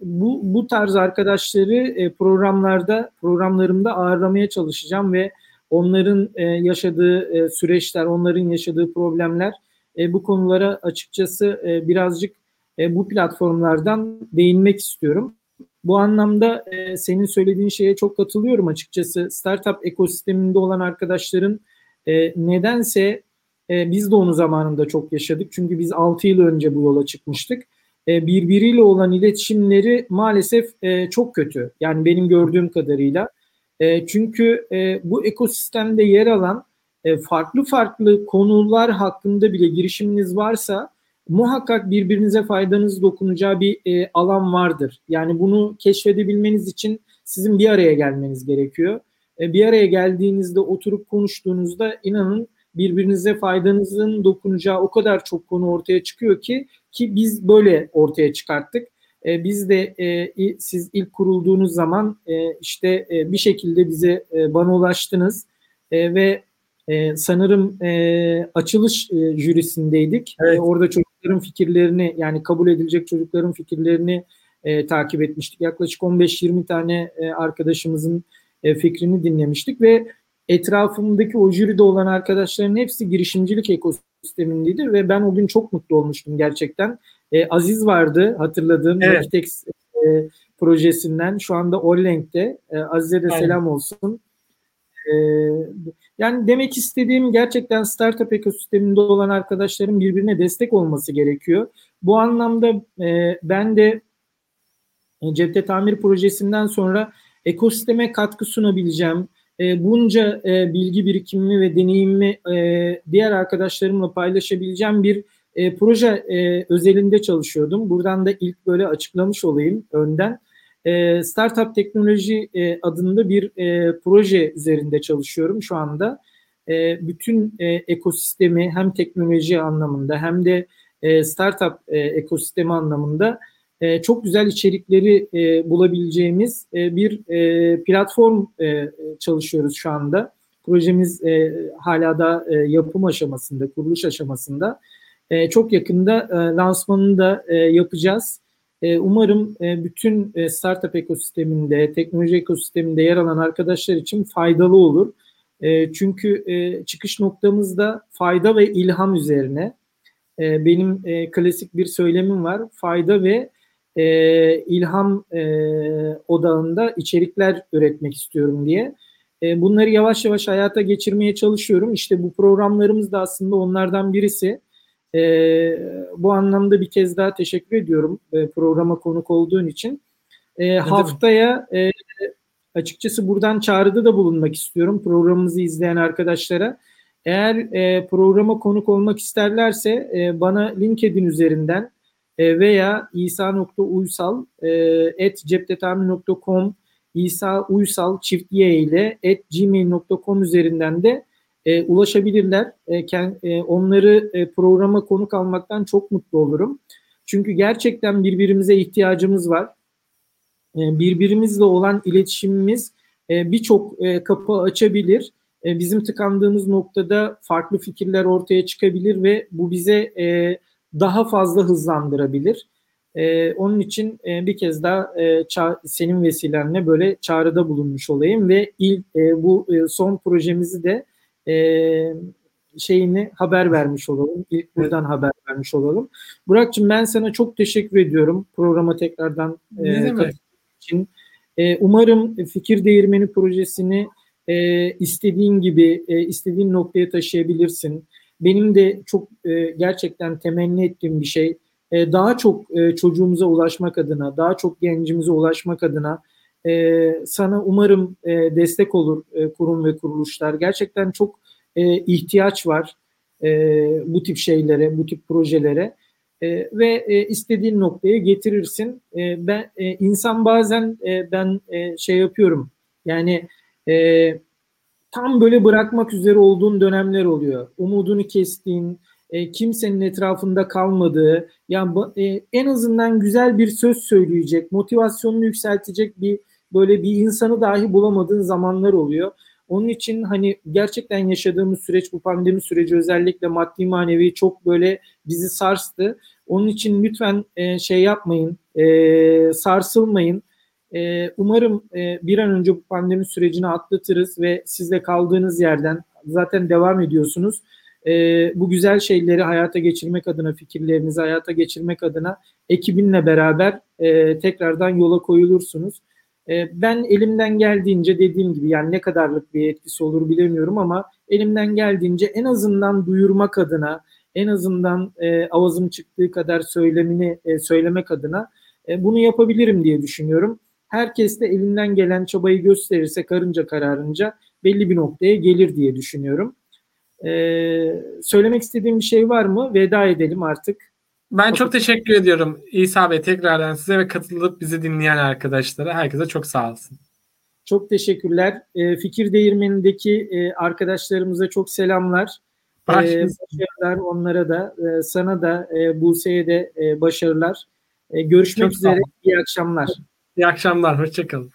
[SPEAKER 1] bu bu tarz arkadaşları e, programlarda programlarımda ağırlamaya çalışacağım ve onların e, yaşadığı e, süreçler, onların yaşadığı problemler e, bu konulara açıkçası e, birazcık e, bu platformlardan değinmek istiyorum. Bu anlamda e, senin söylediğin şeye çok katılıyorum açıkçası. Startup ekosisteminde olan arkadaşların e, nedense e, biz de onu zamanında çok yaşadık. Çünkü biz 6 yıl önce bu yola çıkmıştık. E, birbiriyle olan iletişimleri maalesef e, çok kötü. Yani benim gördüğüm kadarıyla. E, çünkü e, bu ekosistemde yer alan e, farklı farklı konular hakkında bile girişiminiz varsa muhakkak birbirinize faydanız dokunacağı bir e, alan vardır. Yani bunu keşfedebilmeniz için sizin bir araya gelmeniz gerekiyor. E, bir araya geldiğinizde oturup konuştuğunuzda inanın birbirinize faydanızın dokunacağı o kadar çok konu ortaya çıkıyor ki ki biz böyle ortaya çıkarttık. E, biz de e, siz ilk kurulduğunuz zaman e, işte e, bir şekilde bize e, bana ulaştınız e, ve e, sanırım e, açılış e, jürisindeydik. Evet. E, orada çocukların fikirlerini yani kabul edilecek çocukların fikirlerini e, takip etmiştik. Yaklaşık 15-20 tane e, arkadaşımızın e, fikrini dinlemiştik ve etrafımdaki o jüride olan arkadaşların hepsi girişimcilik ekosistemindeydi ve ben o gün çok mutlu olmuştum gerçekten. E, Aziz vardı hatırladığım evet. Nakitex e, projesinden şu anda Orlenk'te. E, Aziz'e de Aynen. selam olsun. E, yani demek istediğim gerçekten startup ekosisteminde olan arkadaşların birbirine destek olması gerekiyor. Bu anlamda e, ben de e, cepte tamir projesinden sonra ekosisteme katkı sunabileceğim, e, bunca e, bilgi birikimimi ve deneyimimi e, diğer arkadaşlarımla paylaşabileceğim bir e, proje e, özelinde çalışıyordum. Buradan da ilk böyle açıklamış olayım önden. E, Startup Teknoloji e, adında bir e, proje üzerinde çalışıyorum şu anda. E, bütün e, ekosistemi hem teknoloji anlamında hem de e, startup e, ekosistemi anlamında e, çok güzel içerikleri e, bulabileceğimiz e, bir e, platform e, çalışıyoruz şu anda. Projemiz e, hala da e, yapım aşamasında, kuruluş aşamasında. E, çok yakında e, lansmanını da e, yapacağız. E, umarım e, bütün e, startup ekosisteminde, teknoloji ekosisteminde yer alan arkadaşlar için faydalı olur. E, çünkü e, çıkış noktamız da fayda ve ilham üzerine. E, benim e, klasik bir söylemim var. Fayda ve e, ilham e, odağında içerikler üretmek istiyorum diye. E, bunları yavaş yavaş hayata geçirmeye çalışıyorum. İşte bu programlarımız da aslında onlardan birisi. E, bu anlamda bir kez daha teşekkür ediyorum e, programa konuk olduğun için. E, haftaya e, açıkçası buradan çağrıda da bulunmak istiyorum programımızı izleyen arkadaşlara. Eğer e, programa konuk olmak isterlerse e, bana LinkedIn üzerinden e, veya isa.uysal e, et ceptetamir.com İsa Uysal çift y ile at gmail.com üzerinden de e, ulaşabilirler. E, kend, e, onları e, programa konuk almaktan çok mutlu olurum. Çünkü gerçekten birbirimize ihtiyacımız var. E, birbirimizle olan iletişimimiz e, birçok e, kapı açabilir. E, bizim tıkandığımız noktada farklı fikirler ortaya çıkabilir ve bu bize e, daha fazla hızlandırabilir. E, onun için e, bir kez daha e, senin vesilenle böyle çağrıda bulunmuş olayım ve ilk e, bu e, son projemizi de e, şeyini haber vermiş olalım. İlk buradan evet. haber vermiş olalım. Burak'cığım ben sana çok teşekkür ediyorum programa tekrardan e, için. E, umarım fikir değirmeni projesini e, istediğin gibi e, istediğin noktaya taşıyabilirsin. Benim de çok e, gerçekten temenni ettiğim bir şey e, daha çok e, çocuğumuza ulaşmak adına, daha çok gencimize ulaşmak adına e, sana umarım e, destek olur e, kurum ve kuruluşlar. Gerçekten çok e, ihtiyaç var e, bu tip şeylere, bu tip projelere e, ve e, istediğin noktaya getirirsin. E, ben e, insan bazen e, ben e, şey yapıyorum. Yani e, tam böyle bırakmak üzere olduğun dönemler oluyor. Umudunu kestiğin, e, kimsenin etrafında kalmadığı, yani e, en azından güzel bir söz söyleyecek, motivasyonunu yükseltecek bir böyle bir insanı dahi bulamadığın zamanlar oluyor. Onun için hani gerçekten yaşadığımız süreç bu pandemi süreci özellikle maddi manevi çok böyle bizi sarstı. Onun için lütfen e, şey yapmayın, e, sarsılmayın. E, umarım e, bir an önce bu pandemi sürecini atlatırız ve siz de kaldığınız yerden zaten devam ediyorsunuz. E, bu güzel şeyleri hayata geçirmek adına, fikirlerinizi hayata geçirmek adına ekibinle beraber e, tekrardan yola koyulursunuz. E, ben elimden geldiğince dediğim gibi yani ne kadarlık bir etkisi olur bilemiyorum ama elimden geldiğince en azından duyurmak adına, en azından e, avazım çıktığı kadar söylemini söylemek adına bunu yapabilirim diye düşünüyorum. Herkes de elinden gelen çabayı gösterirse karınca kararınca belli bir noktaya gelir diye düşünüyorum. Ee, söylemek istediğim bir şey var mı? Veda edelim artık.
[SPEAKER 2] Ben çok teşekkür ediyorum İsa Bey tekrardan size ve katılıp bizi dinleyen arkadaşlara. Herkese çok sağ olsun.
[SPEAKER 1] Çok teşekkürler. E, Fikir Değirmeni'ndeki e, arkadaşlarımıza çok selamlar. E, başarılar onlara da. E, sana da e, Buse'ye de e, başarılar. E, görüşmek çok üzere. İyi akşamlar.
[SPEAKER 2] İyi akşamlar. Hoşçakalın.